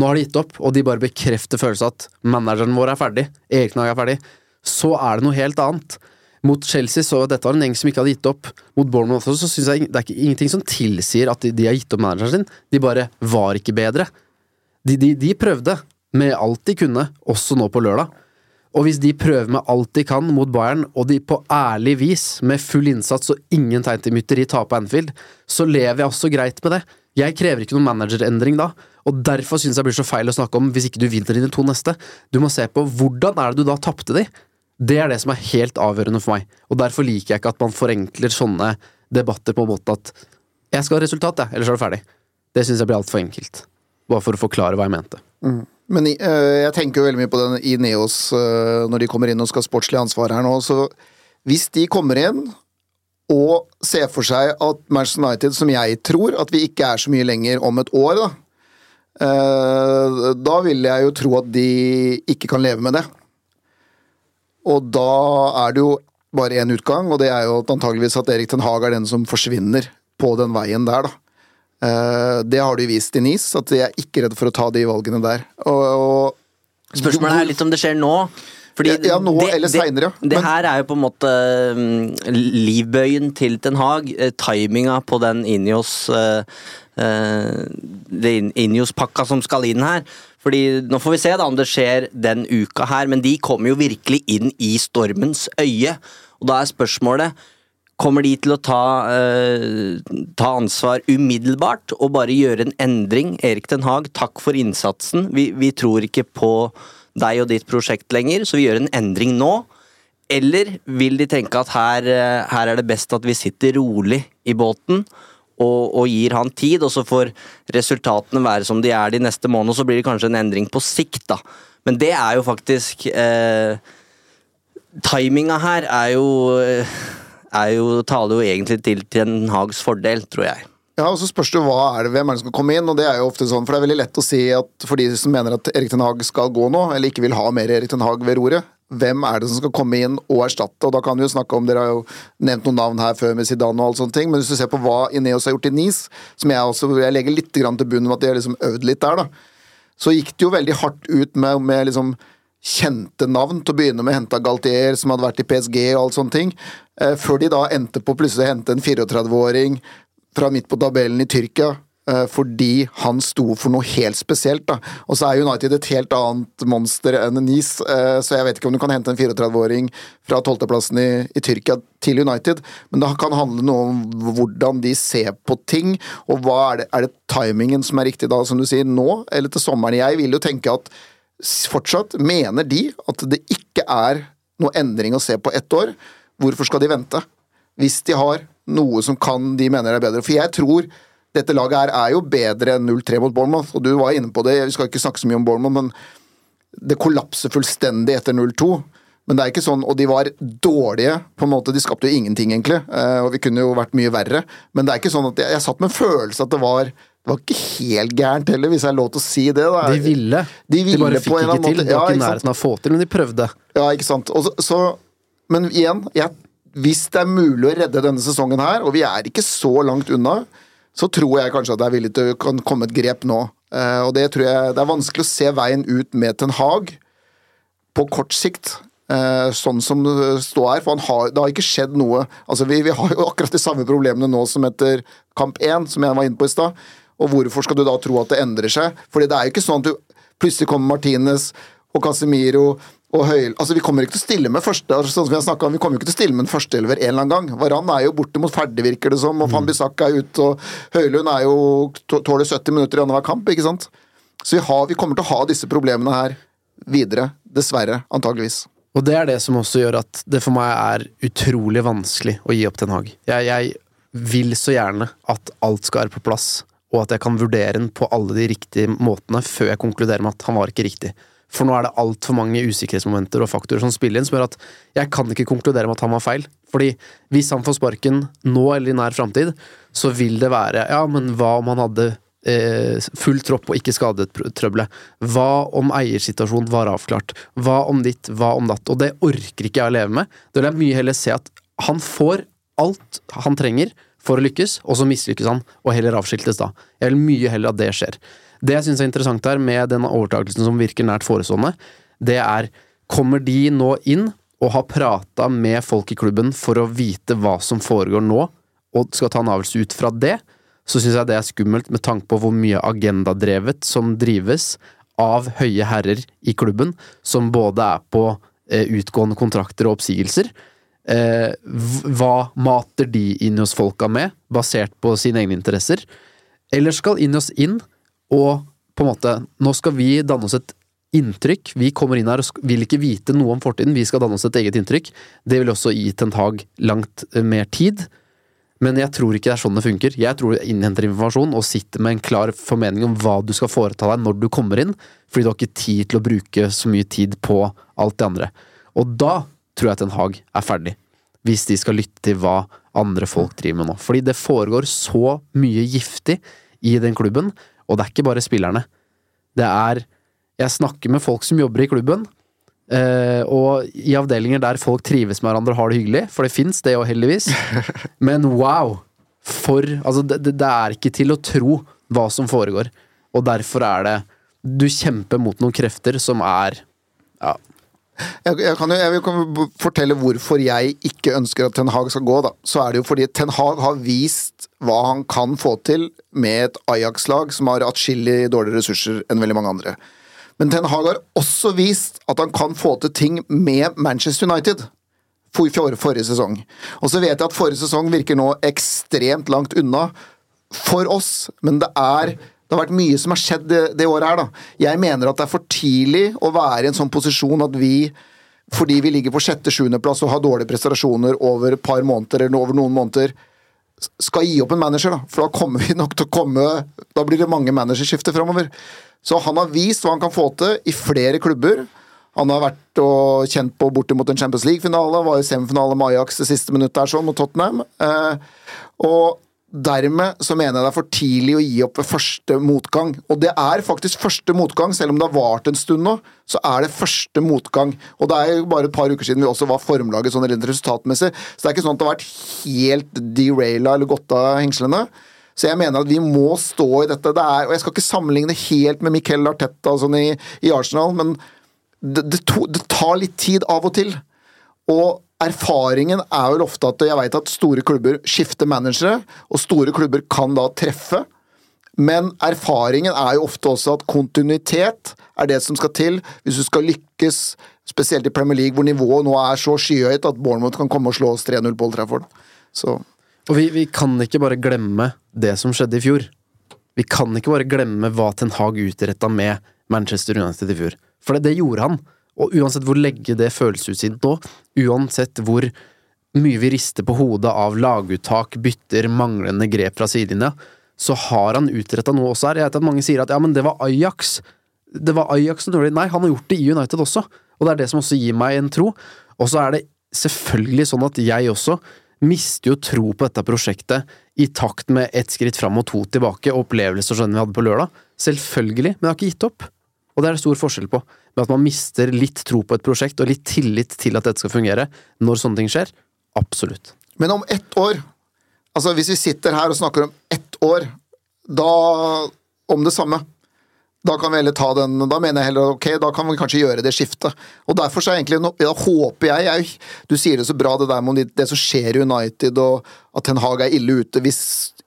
[SPEAKER 3] nå har de gitt opp, og de bare bekrefter følelsen at manageren vår er ferdig, Erik Nag er ferdig, så er det noe helt annet. Mot Chelsea så dette var en gjeng som ikke hadde gitt opp. Mot Bournemouth så syns jeg det er ikke, ingenting som tilsier at de, de, har gitt opp manageren sin. De bare var ikke bedre. De, de, de prøvde med alt de kunne, også nå på lørdag. Og hvis de prøver med alt de kan mot Bayern, og de på ærlig vis, med full innsats og ingen tegn til mytteri, taper Anfield, så lever jeg også greit med det. Jeg krever ikke noen managerendring da, og derfor synes jeg blir så feil å snakke om hvis ikke du vinner dine to neste. Du må se på hvordan er det du da tapte de? Det er det som er helt avgjørende for meg, og derfor liker jeg ikke at man forenkler sånne debatter på en måte at jeg skal ha resultat, jeg, ellers er du ferdig. Det synes jeg blir altfor enkelt. Bare for å forklare hva jeg mente.
[SPEAKER 2] Mm. Men uh, jeg tenker jo veldig mye på den i Neos uh, når de kommer inn og skal ha sportslig ansvar her nå. Så hvis de kommer inn og ser for seg at Manchester United, som jeg tror at vi ikke er så mye lenger om et år, da, uh, da vil jeg jo tro at de ikke kan leve med det. Og da er det jo bare én utgang, og det er jo antageligvis at Erik Ten Hag er den som forsvinner på den veien der, da. Eh, det har de vist i NIS, at de er ikke redde for å ta de valgene der. Og, og
[SPEAKER 1] Spørsmålet er litt om det skjer nå.
[SPEAKER 2] Fordi ja, nå det, eller seinere.
[SPEAKER 1] Det, det, her er jo på en måte um, livbøyen til Ten Hag. Uh, timinga på den Inios uh, uh, Inios-pakka som skal inn her. Fordi Nå får vi se da om det skjer den uka her, men de kommer jo virkelig inn i stormens øye. Og da er spørsmålet Kommer de til å ta, eh, ta, ansvar umiddelbart og bare gjøre en endring? Erik Den Haag, takk for innsatsen. Vi, vi, tror ikke på deg og ditt prosjekt lenger, så vi gjør en endring nå. Eller vil de tenke at her, uh, her er det best at vi sitter rolig i båten og, og, gir han tid, og så får resultatene være som de er de neste månedene, så blir det kanskje en endring på sikt, da. Men det er jo faktisk eh, Timinga her er jo jo, taler jo egentlig til Ten Hags fordel, tror jeg.
[SPEAKER 2] Ja, og så spørs det hva er det, hvem er det som skal komme inn, og det er jo ofte sånn, for det er veldig lett å si at for de som mener at Erik Ten Hag skal gå nå, eller ikke vil ha mer Erik Ten Hag ved roret, hvem er det som skal komme inn og erstatte? Og da kan vi jo snakke om, Dere har jo nevnt noen navn her før med Zidane og alle sånne ting, men hvis du ser på hva Ineos har gjort i NIS, som jeg også jeg legger litt til bunnen med at de har liksom øvd litt der, da, så gikk det jo veldig hardt ut med, med liksom kjente navn. Til å begynne med henta Galtier, som hadde vært i PSG og alle sånne ting. Eh, før de da endte på plutselig å hente en 34-åring fra midt på tabellen i Tyrkia. Eh, fordi han sto for noe helt spesielt. da. Og så er United et helt annet monster enn Nice, eh, så jeg vet ikke om du kan hente en 34-åring fra 12.-plassen i, i, Tyrkia til United, men det kan handle noe om hvordan de ser på ting, og hva er det, er det timingen som er riktig da, som du sier, nå eller til sommeren? Jeg vil jo tenke at fortsatt mener de at det ikke er noe endring å se på ett år. Hvorfor skal de vente? Hvis de har noe som kan de mener er bedre. For jeg tror dette laget her er jo bedre enn 0-3 mot Bournemouth, og du var inne på det, vi skal ikke snakke så mye om Bournemouth, men det kollapser fullstendig etter 0-2. Men det er ikke sånn, og de var dårlige, på en måte, de skapte jo ingenting, egentlig. Eh, og vi kunne jo vært mye verre. Men det er ikke sånn at jeg, jeg satt med en følelse at det var det var ikke helt gærent heller, hvis jeg har lov til å si det. Da.
[SPEAKER 3] De ville.
[SPEAKER 2] De, ville
[SPEAKER 3] de bare fikk ikke til. De var ikke i nærheten av å få til, men de prøvde.
[SPEAKER 2] Ja, ikke sant. Så, så, men igjen, jeg, hvis det er mulig å redde denne sesongen her, og vi er ikke så langt unna, så tror jeg kanskje at det er villig til å kan komme et grep nå. Uh, og det tror jeg Det er vanskelig å se veien ut med Ten Hag på kort sikt. eh, sånn som det står her. For han har, det har ikke skjedd noe. Altså, vi, vi har jo akkurat de samme problemene nå som etter kamp én, som jeg var inne på i stad. Og hvorfor skal du da tro at det endrer seg? Fordi det er jo ikke sånn at du plutselig kommer Martinez og Casemiro og Høyl Altså, vi kommer ikke til å stille med første altså, sånn som vi har snakket om, vi kommer ikke til å stille med en førsteelver en eller annen gang. Varan er jo bortimot ferdig, virker det som, og Van Bissaka er ute, og Høylund er jo tåler 70 minutter i annenhver kamp, ikke sant? Så vi, har, vi kommer til å ha disse problemene her videre. Dessverre. Antageligvis.
[SPEAKER 3] Og det er det som også gjør at det for meg er utrolig vanskelig å gi opp Ten Hag. Jeg, jeg vil så gjerne at alt skal være på plass, og at jeg kan vurdere den på alle de riktige måtene før jeg konkluderer med at han var ikke riktig. For nå er det altfor mange usikkerhetsmomenter og faktorer som spiller inn, som gjør at jeg kan ikke konkludere med at han var feil. Fordi hvis han får sparken nå eller i nær framtid, så vil det være Ja, men hva om han hadde eh, full tropp og ikke skadetrøbbelet? Hva om eiersituasjonen var avklart? Hva om ditt? Hva om datt? Og det orker ikke jeg å leve med. Da vil jeg mye heller se at han får alt han trenger for å lykkes, og så mislykkes han, og heller avskiltes da. Jeg vil mye heller at det skjer. Det jeg syns er interessant her, med den overtakelsen som virker nært forestående, det er Kommer de nå inn og har prata med folk i klubben for å vite hva som foregår nå, og skal ta en avgjørelse ut fra det, så syns jeg det er skummelt med tanke på hvor mye agendadrevet som drives av høye herrer i klubben, som både er på eh, utgående kontrakter og oppsigelser. Eh, hva mater de inn hos folka med, basert på sine egne interesser? Eller skal Injos inn og på en måte Nå skal vi danne oss et inntrykk. Vi kommer inn her og vil ikke vite noe om fortiden, vi skal danne oss et eget inntrykk. Det vil også gi Ten Hag langt eh, mer tid. Men jeg tror ikke det er sånn det funker. Jeg tror du innhenter informasjon og sitter med en klar formening om hva du skal foreta deg når du kommer inn, fordi du har ikke tid til å bruke så mye tid på alt det andre. Og da tror jeg Ten Hag er ferdig. Hvis de skal lytte til hva andre folk driver med nå. Fordi det foregår så mye giftig i den klubben og det er ikke bare spillerne. Det er Jeg snakker med folk som jobber i klubben, eh, og i avdelinger der folk trives med hverandre og har det hyggelig, for det fins det jo heldigvis. Men wow! For Altså, det, det er ikke til å tro hva som foregår. Og derfor er det Du kjemper mot noen krefter som er Ja,
[SPEAKER 2] jeg, jeg, kan jo, jeg vil fortelle hvorfor jeg ikke ønsker at Ten Hag skal gå. da. Så er det jo fordi Ten Hag har vist hva han kan få til med et Ajax-lag som har atskillig dårligere ressurser enn veldig mange andre. Men Ten Hag har også vist at han kan få til ting med Manchester United. For, for forrige sesong. Og så vet jeg at forrige sesong virker nå ekstremt langt unna for oss, men det er det har vært mye som har skjedd det, det året her, da. Jeg mener at det er for tidlig å være i en sånn posisjon at vi fordi vi ligger på sjette-sjuendeplass og har dårlige prestasjoner over et par måneder eller over noen måneder, skal gi opp en manager, da. For da kommer vi nok til å komme Da blir det mange managerskifter framover. Så han har vist hva han kan få til i flere klubber. Han har vært og kjent på bortimot en Champions League-finale, var i semifinale med Ajax det siste minuttet her sånn, mot Tottenham. Eh, og Dermed så mener jeg det er for tidlig å gi opp ved første motgang. Og det er faktisk første motgang, selv om det har vart en stund nå. Så er det første motgang. Og det er jo bare et par uker siden vi også var formlaget sånn rent resultatmessig. Så det er ikke sånn at det har vært helt deraila eller gått av hengslene. Så jeg mener at vi må stå i dette. Det er, og jeg skal ikke sammenligne helt med Miquel Arteta sånn i, i, Arsenal, men det, det, to, det tar litt tid av og til. Og erfaringen er vel ofte at jeg vet at store klubber skifter managere, og store klubber kan da treffe. Men erfaringen er jo ofte også at kontinuitet er det som skal til hvis du skal lykkes, spesielt i Premier League, hvor nivået nå er så skyhøyt at Bournemouth kan komme og slå oss 3-0 på Old Trafford. Så.
[SPEAKER 3] Og vi, vi, kan ikke bare glemme det som skjedde i fjor. Vi kan ikke bare glemme hva Ten Hag utretta med Manchester United i fjor. For det, det gjorde han. Og uansett hvor legge det føles ut siden nå, uansett hvor mye vi rister på hodet av laguttak, bytter, manglende grep fra sidelinja, så har han utretta noe også her. Jeg vet at mange sier at ja, men det var Ajax. Det var Ajax som gjorde det. Nei, han har gjort det i United også, og det er det som også gir meg en tro. Og så er det selvfølgelig sånn at jeg også mister jo tro på dette prosjektet i takt med ett skritt fram og to tilbake, opplevelser som vi hadde på lørdag. Selvfølgelig, men jeg har ikke gitt opp. Og det er det stor forskjell på med at man mister litt tro på et prosjekt og litt tillit til at dette skal fungere når sånne ting skjer. Absolutt.
[SPEAKER 2] Men om ett år, altså hvis vi sitter her og snakker om ett år, da om det samme Da kan vi heller ta den Da mener jeg heller ok, da kan vi kanskje gjøre det skiftet. Og derfor så er egentlig Da håper jeg, jeg Du sier det så bra, det der med det, som skjer i United, og at Ten Hag er ille ute hvis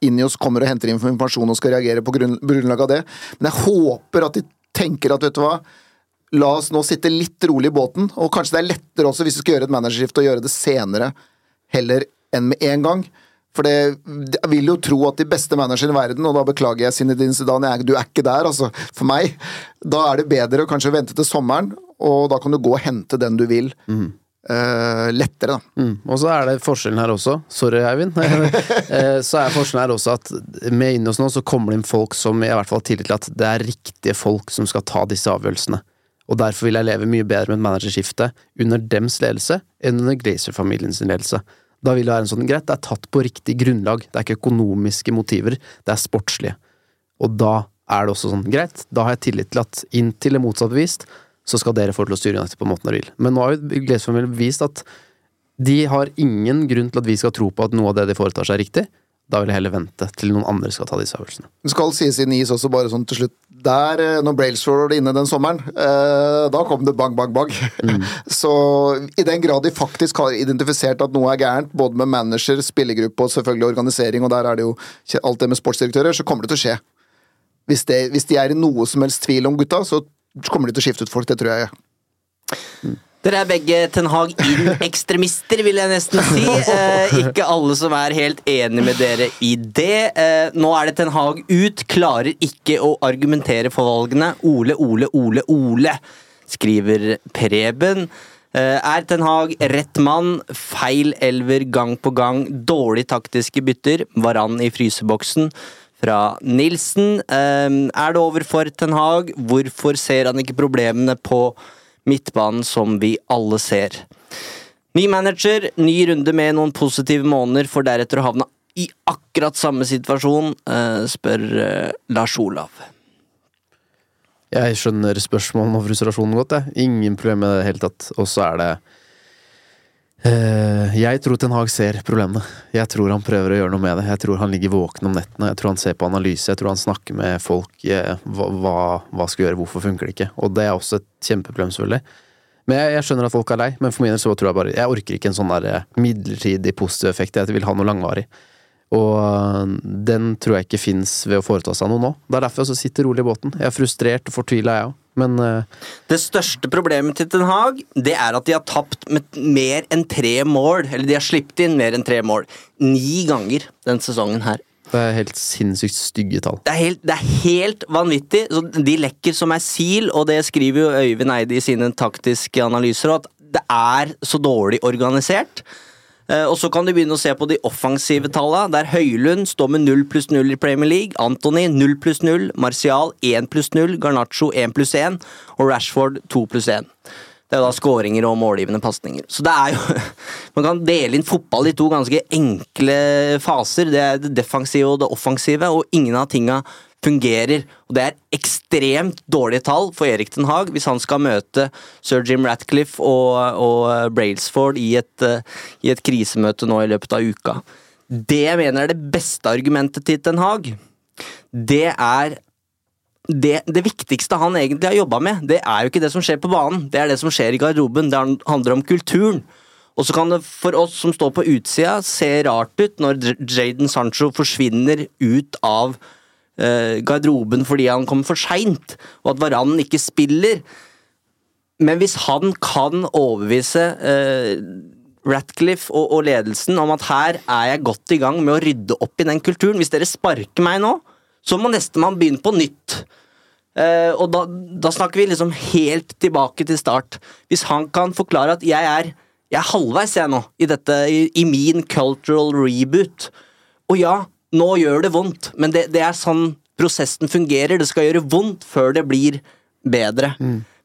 [SPEAKER 2] Inios kommer og henter informasjon og skal reagere på grunn, grunnlag av det. Men jeg håper at de tenker at vet du hva La oss nå sitte litt rolig i båten, og kanskje det er lettere også hvis vi skal gjøre et managerskifte, å gjøre det senere heller enn med en gang. For det, jeg vil jo tro at de beste managerne i verden, og da beklager jeg Zinedine Zidane, jeg, du er ikke der, altså. For meg. Da er det bedre å kanskje vente til sommeren, og da kan du gå og hente den du vil. eh, lettere, da.
[SPEAKER 3] Mm. Og så er det forskjellen her også, sorry Eivind, Eh, så er forskjellen her også at med Ineos nå så kommer det inn folk som i hvert fall har tillit til at det er riktige folk som skal ta disse avgjørelsene. Og derfor vil jeg leve mye bedre med et managerskifte under dems ledelse enn under Glazer-familiens ledelse. Da vil det være en sånn, greit, det er tatt på riktig grunnlag, det er ikke økonomiske motiver, det er sportslige. Og da er det også sånn, greit, da har jeg tillit til at inntil det motsatt bevist, så skal dere få til å styre United på måten dere vil. Men nå har jo Glazer-familien vist at de har ingen grunn til at vi skal tro på at noe av det de foretar seg, er riktig. Da vil jeg heller vente til noen andre skal ta disse avgjørelsene.
[SPEAKER 2] Det skal sies i NIS også, bare sånn til slutt. Der, eh, når Brailsford var inne den sommeren, eh, da kom det bang, bang, bang. Så i den grad de faktisk har identifisert at noe er gærent, både med manager, spillergruppe og selvfølgelig organisering, og der er det jo alt det med sportsdirektører, så kommer det til å skje. Hvis, det, hvis de er i noe som helst tvil om gutta, så kommer de til å skifte ut folk, det tror jeg.
[SPEAKER 1] Dere er begge Ten Hag inn-ekstremister, vil jeg nesten si. Eh, ikke alle som er helt enig med dere i det. Eh, nå er det Ten Hag ut, klarer ikke å argumentere for valgene. Ole, Ole, Ole, Ole, skriver Preben. Eh, er Ten Hag rett mann? Feil elver gang på gang. Dårlig taktiske bytter. Varan i fryseboksen. Fra Nilsen. Eh, er det over for Ten Hag? Hvorfor ser han ikke problemene på midtbanen som vi alle ser. Ny manager, ny runde med noen positive måneder, for deretter å havne i akkurat samme situasjon, eh, spør eh, Lars Olav.
[SPEAKER 3] Jeg skjønner spørsmålene og frustrasjonen godt, jeg. Ingen problem med det i det hele tatt. Og så er det Jeg tror Ten Hag ser problemene. Jeg tror han prøver å gjøre noe med det. Jeg tror han ligger våken om nettene. Jeg tror han ser på analyse. Jeg tror han snakker med folk. Eh, hva, hva, skal gjøre, hvorfor funker det ikke? Og det er også et kjempeproblem, selvfølgelig. Men jeg, jeg skjønner at folk er lei, men for min del så tror jeg bare Jeg orker ikke en sånn der eh, midlertidig positiv effekt. Jeg vil ha noe langvarig. Og den tror jeg ikke fins ved å foreta seg noe nå. Det er derfor jeg også sitter rolig i båten. Jeg er frustrert og fortvila, jeg òg. Men uh...
[SPEAKER 1] Det største problemet til Ten Hag det er at de har tapt med mer enn tre mål. Eller de har sluppet inn mer enn tre mål. Ni ganger den sesongen her.
[SPEAKER 3] det er helt sinnssykt stygge tall.
[SPEAKER 1] Det er helt, det er helt vanvittig. Så de lekker som ei sil, og det skriver jo Øyvind Eide i sine taktiske analyser, at det er så dårlig organisert. Eh, Og så kan du begynne å se på de offensive tallene, der Høylund står med 0 pluss 0 i Premier League, Antony 0 pluss 0, Martial 1 pluss 0, Garnaccio 1 pluss 1 og Rashford 2 pluss 1. Det er da skåringer og målgivende pasninger. Så det er jo Man kan dele inn fotball i to ganske enkle faser. Det er det defensive og det offensive, og ingen av tinga fungerer. Og det er ekstremt dårlige tall for Erik Den Haag hvis han skal møte sir Jim Ratcliffe og, og Brailsford i et, eh, i et krisemøte nå i løpet av uka. Det jeg mener er det beste argumentet til Den Haag, det er det, det viktigste han egentlig har jobba med, det er jo ikke det som skjer på banen, det er det som skjer i garderoben. Det handler om kulturen. Og så kan det for oss som står på utsida, se rart ut når Jaden Sancho forsvinner ut av eh, garderoben fordi han kom for seint, og at Varan ikke spiller. Men hvis han kan overbevise eh, Ratcliffe og, og ledelsen om at her er jeg godt i gang med å rydde opp i den kulturen Hvis dere sparker meg nå, så må nestemann begynne på nytt. Eh, og da, da snakker vi liksom helt tilbake til start. Hvis han kan forklare at jeg er jeg er halvveis jeg nå i dette, i, i min cultural reboot. Og ja, nå gjør det vondt, men det, det er sånn prosessen fungerer. Det skal gjøre vondt før det blir bedre.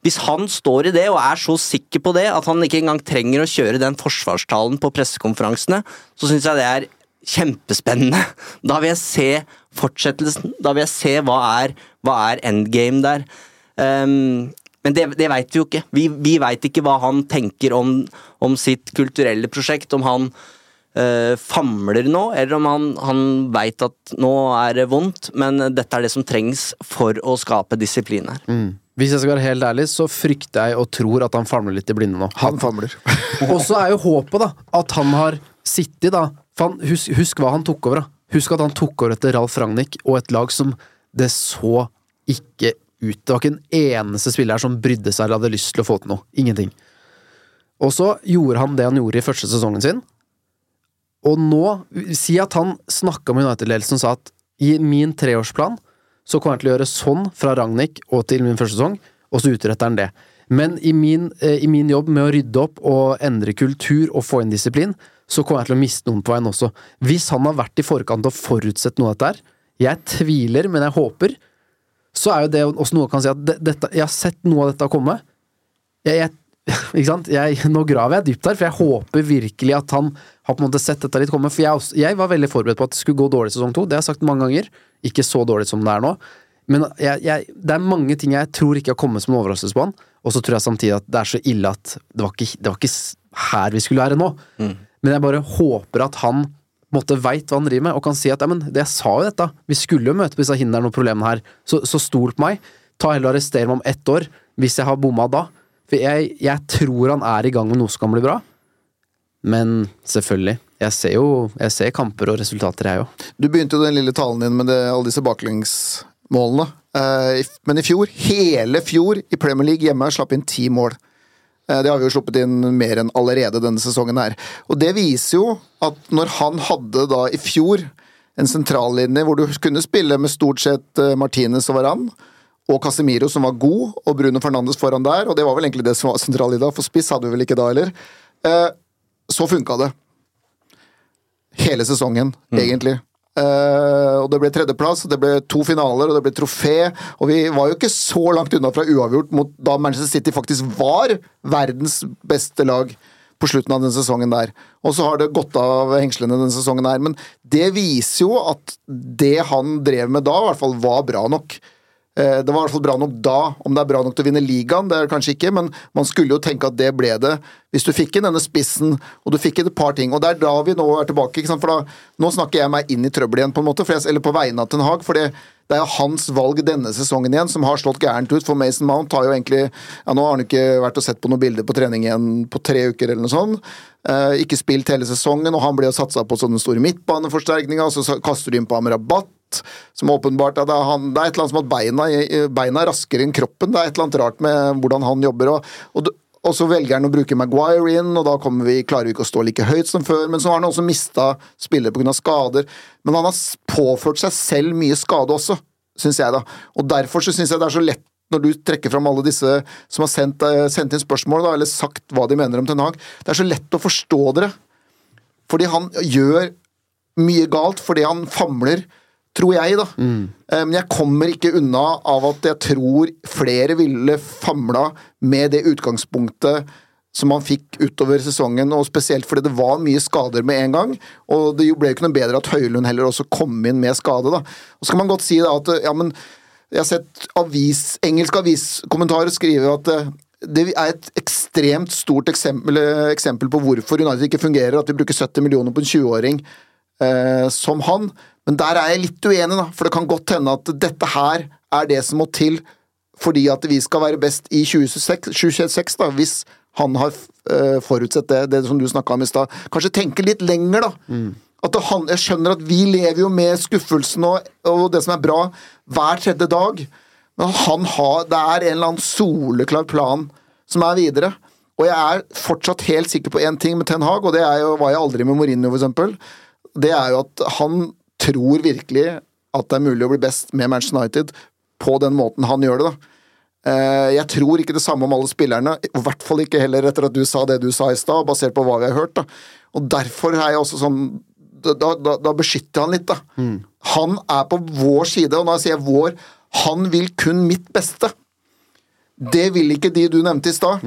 [SPEAKER 1] Hvis han står i det og er så sikker på det at han ikke engang trenger å kjøre den forsvarstalen på pressekonferansene, så syns jeg det er kjempespennende. Da vil jeg se fortsettelsen. Da vil jeg se hva er, hva er endgame der. Um, men det, det veit vi jo ikke. Vi, vi veit ikke hva han tenker om, om sitt kulturelle prosjekt. Om han eh, famler nå, eller om han, han veit at nå er det vondt, men dette er det som trengs for å skape disiplin her.
[SPEAKER 3] Hvis jeg skal være helt ærlig, så frykter jeg og tror at han famler litt i blinde nå.
[SPEAKER 2] Han famler.
[SPEAKER 3] Og så er jo håpet, da, at han har sittet, da for han, husk, husk hva han tok over, da. Husk at han tok over etter Ralf Ragnhild og et lag som det så ikke ut. Det var ikke en eneste spiller her som brydde seg eller hadde lyst til å få til noe. Ingenting. Og så gjorde han det han gjorde i første sesongen sin. Og nå, si at han snakka med United-ledelsen og sa at i min treårsplan så kommer jeg til å gjøre sånn fra Ragnhild og til min første sesong, og så utretter han det. Men i min, eh, i min jobb med å rydde opp og endre kultur og få inn disiplin, så kommer jeg til å miste noen på veien også. Hvis han har vært i forkant og forutsett noe av dette her, jeg tviler, men jeg håper, så er jo det også noe kan si at dette, jeg har sett noe av dette komme. Jeg, jeg, ikke sant? Jeg, nå graver jeg dypt her, for jeg håper virkelig at han har på en måte sett dette litt komme. For jeg, også, jeg var veldig forberedt på at det skulle gå dårlig i sesong to, det har jeg sagt mange ganger. Ikke så dårlig som det er nå. Men jeg, jeg, det er mange ting jeg tror ikke har kommet som en overraskelse på han, og så tror jeg samtidig at det er så ille at det var ikke, det var ikke her vi skulle være nå. Men jeg bare håper at han måtte veit hva han driver med, og kan si at men det, jeg sa jo dette, vi skulle jo møte på disse hindrene og problemene her, så, så stol på meg. Ta heller og arrester meg om ett år, hvis jeg har bomma da. For jeg, jeg tror han er i gang med noe som kan bli bra. Men selvfølgelig, jeg ser jo jeg ser kamper og resultater, jeg òg.
[SPEAKER 2] Du begynte jo den lille talen din med det, alle disse baklengsmålene. Eh, men i fjor, hele fjor i Premier League hjemme, slapp inn ti mål. Eh, Det har vi jo sluppet inn mer enn allerede denne sesongen her. Og det viser jo at når han hadde da i fjor en sentrallinje hvor du kunne spille med stort sett eh, Martinez og Varan, og Casemiro som var god, og Bruno Fernandes foran der, og det var vel egentlig det som var sentralt i dag, for spiss hadde vi vel ikke da heller, eh, så funka det hele sesongen, egentlig. Eh, og det ble tredjeplass, det ble to finaler, og det ble trofé. Og vi var jo ikke så langt unna fra uavgjort mot da Manchester City faktisk var verdens beste lag på slutten av den sesongen der. Og så har det gått av hengslene denne sesongen her. Men det viser jo at det han drev med da, i hvert fall var bra nok. Eh, Det var i hvert fall bra nok da. Om det er bra nok til å vinne ligaen, det er det kanskje ikke, men man skulle jo tenke at det ble det. Hvis du fikk inn denne spissen, og du fikk inn et par ting. Og det er da vi nå er tilbake. For da, Nå snakker jeg meg inn i trøbbel igjen, på en måte, jeg, eller på vegne av Ten Hag. For det, det er hans valg denne sesongen igjen som har slått gærent ut. For Mason Mount har jo egentlig ja Nå har han ikke vært og sett på noen bilder på trening igjen på tre uker eller noe sånt. Eh, ikke spilt hele sesongen, og han blir jo satsa på sånne store midtbaneforsterkninger, og så kaster du inn på Som åpenbart at han, det er et eller annet som at beina, beina er raskere enn kroppen. Det er et eller annet rart med hvordan han jobber. Og, og, og så velger han å bruke Maguire inn, og da vi, klarer vi ikke å stå like høyt som før. Men så har han også mista spillere pga. skader. Men han har påført seg selv mye skade også, syns jeg, da. Og derfor så syns jeg det er så lett når du trekker fram alle disse som har sendt, eh, sendt inn spørsmål, da, eller sagt hva de mener om Ten Hag. Det er så lett å forstå dere. Fordi han gjør mye galt fordi han famler, tror jeg, da. Mm. Men jeg kommer ikke unna av at jeg tror flere ville famla med det utgangspunktet som han fikk utover sesongen, og spesielt fordi det var mye skader med en gang. Og det ble jo ikke noe bedre at Høylund heller også kom inn med skade, da. Og så kan man godt si da at ja, men jeg har sett avis, engelske aviskommentarer skrive at eh, det er et ekstremt stort eksempel, eksempel på hvorfor United ikke fungerer, at vi bruker 70 millioner på en 20-åring eh, som han. Men der er jeg litt uenig, da, for det kan godt hende at dette her er det som må til fordi at vi skal være best i 2026, 2026 da, hvis han har eh, forutsett det, det som du snakka om i stad. Kanskje tenke litt lenger, da. At det, jeg skjønner at vi lever jo med skuffelsen og, og det som er bra, hver tredje dag. Men han har, det er en eller annen soleklar plan som er videre. Og jeg er fortsatt helt sikker på én ting med Ten Hag, og det er jo, var jeg aldri med Mourinho, eksempel. Det er jo at han tror virkelig at det er mulig å bli best med Manchester United på den måten han gjør det, da. Eh, Jeg tror ikke det samme om alle spillerne, i hvert fall ikke heller etter at du sa det du sa i stad, basert på hva vi har hørt. da. Og derfor er jeg også sånn Da, da, da beskytter han litt, da. Han er på vår side, og når jeg sier vår, han vil kun mitt beste. Det vil ikke de du nevnte i stad.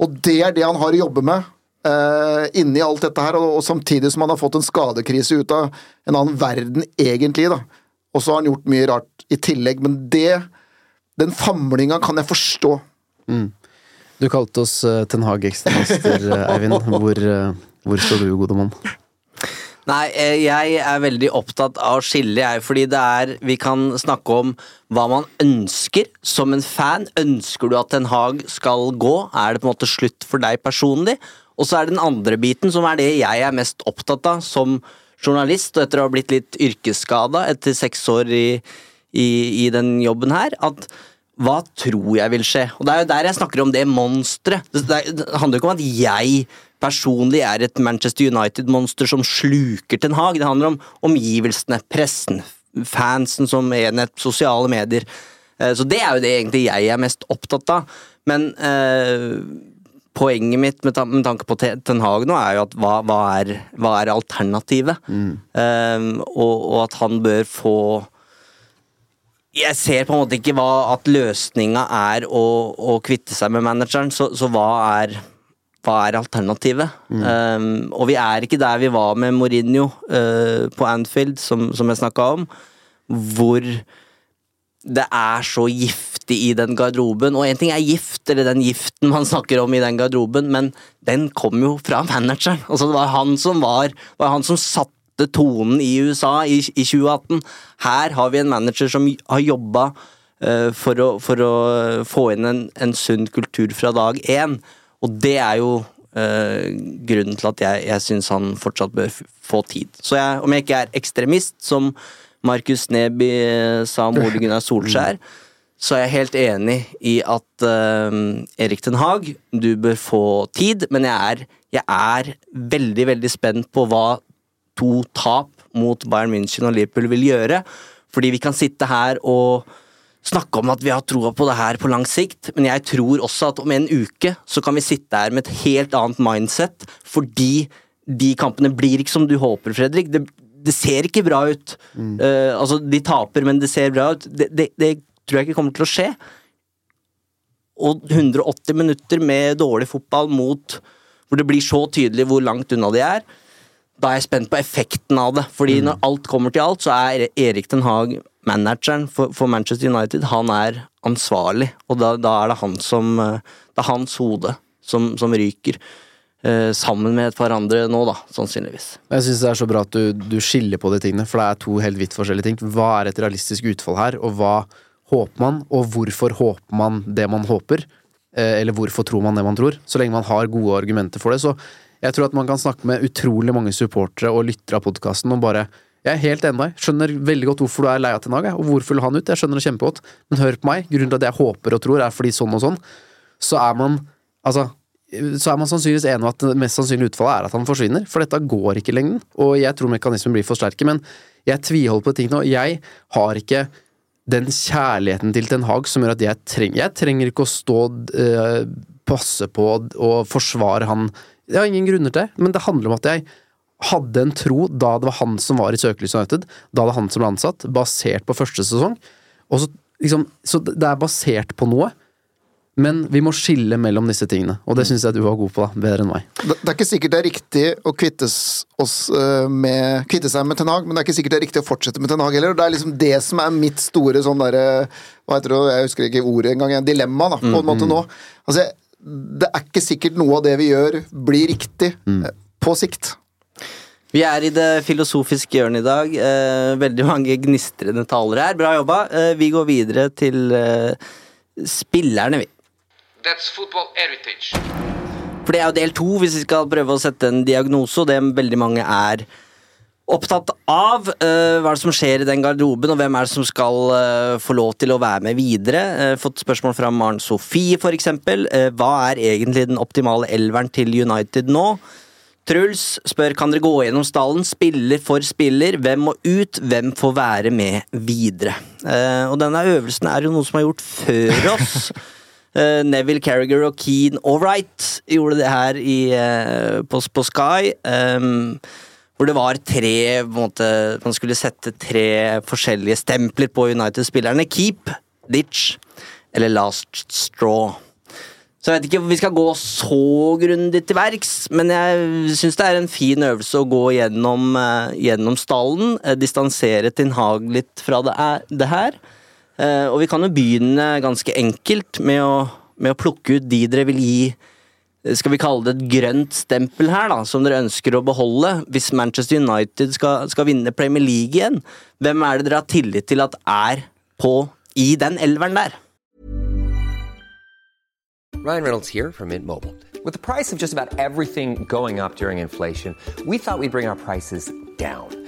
[SPEAKER 2] Og det er det han har å jobbe med eh, inni alt dette her, og, og samtidig som han har fått en skadekrise ut av en annen verden, egentlig, da. Og så har han gjort mye rart i tillegg, men det Den famlinga kan jeg forstå.
[SPEAKER 3] Du kalte oss uh, Ten Hag ekstramaster, eh, Eivind. Hvor, uh, hvor står du, gode mann?
[SPEAKER 1] Nei, jeg er veldig opptatt av å skille, jeg, fordi det er Vi kan snakke om hva man ønsker som en fan. Ønsker du at Ten Hag skal gå? Er det på en måte slutt for deg personlig? Og så er det den andre biten, som er det jeg er mest opptatt av som journalist, og etter å ha blitt litt yrkesskada etter seks år i, i, i den jobben her, at hva tror jeg vil skje? Og Det er jo der jeg snakker om det monsteret. Det, det, handler jo ikke om at jeg personlig er et Manchester United-monster som sluker Ten Hag. Det handler om omgivelsene, pressen, fansen som enhet, sosiale medier. Eh, Så det er jo det egentlig jeg er mest opptatt av. Men eh, poenget mitt med, tan med tanke på Ten Hag nå er jo at hva, hva, er, hva er alternativet? Eh, og, og at han bør få jeg ser på en måte ikke hva at løsninga er å, å kvitte seg med manageren, så, så hva er hva er alternativet? Um, og vi er ikke der vi var med Mourinho uh, på Anfield, som, som jeg snakka om, hvor det er så giftig i den garderoben. Og én ting er gift, eller den giften man snakker om i den garderoben, men den kom jo fra manageren. Altså, det var han som var, var han som satte tonen i USA i, i 2018. Her har vi en manager som har jobba uh, for, å, for å få inn en, en sunn kultur fra dag én. Og det er jo uh, grunnen til at jeg, jeg syns han fortsatt bør få tid. Så jeg, om jeg ikke er ekstremist, som Markus Neby eh, sa om Ole Gunnar Solskjær, så er jeg helt enig i at uh, Erik Den Haag, du bør få tid, men jeg er, jeg er veldig, veldig spent på hva to tap mot Bayern München og Liverpool vil gjøre. Fordi vi kan sitte her og snakke om at vi har troa på det her på lang sikt, men jeg tror også at om en uke så kan vi sitte her med et helt annet mindset, fordi de kampene blir ikke som du håper, Fredrik. Det, det ser ikke bra ut. Eh, altså, de taper, men det ser bra ut. Det, det, det tror jeg ikke kommer til å skje. Og 180 minutter med dårlig fotball mot hvor det blir så tydelig hvor langt unna de er, da er jeg spent på effekten av det. Fordi når alt kommer til alt, så er Erik Den Haag manageren for, for Manchester United. Han er ansvarlig, og da, da er det han som eh, Det er hans hode som, som ryker. eh, sammen med et par andre nå, da, sannsynligvis.
[SPEAKER 3] Jeg syns det er så bra at du, du skiller på de tingene, for det er to helt vidt forskjellige ting. Hva er et realistisk utfall her, og hva håper man, og hvorfor håper man det man håper? Eh, Eller hvorfor tror man det man tror? Så lenge man har gode argumenter for det. Så jeg tror at man kan snakke med utrolig mange supportere og lyttere av podkasten og bare jeg er helt enig med deg. Skjønner veldig godt hvorfor du er lei av Ten og hvorfor vil han ut. Jeg skjønner det kjempegodt. Men hør på meg. Grunnen til at jeg håper og tror, er fordi sånn og sånn. Så er man Altså, så er man sannsynligvis enig om at det mest sannsynlige utfallet er at han forsvinner. For dette går ikke i lengden, og jeg tror mekanismen blir for sterke. Men jeg tviholder på ting nå. Jeg har ikke den kjærligheten til Ten Hag som gjør at jeg trenger Jeg trenger ikke å stå uh, passe på og forsvare han. Jeg har ingen grunner til det, men det handler om at jeg hadde en tro da det var han som var i søkelyset United, da det var han som ble ansatt, basert på første sesong. Og så, liksom, så det er basert på noe, men vi må skille mellom disse tingene. Og det syns jeg du var god på, da, bedre enn meg.
[SPEAKER 2] Det det er ikke sikkert det er riktig å kvittes oss eh, med, kvitte seg med Ten Hag, men det er ikke sikkert det er riktig å fortsette med Ten Hag heller. og Det er liksom det som er mitt store sånn derre Hva heter det, jeg husker ikke ordet engang, dilemma, da, på en måte nå. Altså, det er ikke sikkert noe av det vi gjør, blir riktig mm. på sikt.
[SPEAKER 1] Vi er i det filosofiske hjørnet i dag. Eh, veldig mange gnistrende talere her. Bra jobba. Eh, vi går videre til eh, spillerne, vi.
[SPEAKER 5] That's football heritage.
[SPEAKER 1] For det er jo del to, hvis vi skal prøve å sette en diagnose, og det veldig mange er opptatt av. Uh, hva er det som skjer i den garderoben, og hvem er det som skal uh, få lov til å være med videre? Uh, fått spørsmål fra Maren Sofie, for eksempel. Eh, hva er egentlig den optimale elveren til United nå? Truls spør kan dere gå gjennom stallen, spiller for spiller. Hvem må ut, hvem får være med videre? Eh, og denne øvelsen er jo noe som er gjort før oss. Eh, Neville Carriger og Keane Allright gjorde det her i, eh, på, på Sky. Um, hvor det var tre måte, Man skulle sette tre forskjellige stempler på United-spillerne. Keep, ditch eller last straw. Så jeg vet ikke om vi skal gå så grundig til verks, men jeg syns det er en fin øvelse å gå gjennom, gjennom stallen. Distansere Tin Hag litt fra det, er, det her. Eh, og vi kan jo begynne ganske enkelt med å, med å plukke ut de dere vil gi skal vi kalle det et grønt stempel her, da, som dere ønsker å beholde hvis Manchester United skal, skal vinne Premier League igjen? Hvem er det dere har tillit til at er på i den elveren der?
[SPEAKER 6] Ryan Reynolds her fra Mint Mobile. Med prisen på nesten alt som går opp under inflasjonen, trodde vi at vi skulle bringe prisene våre down.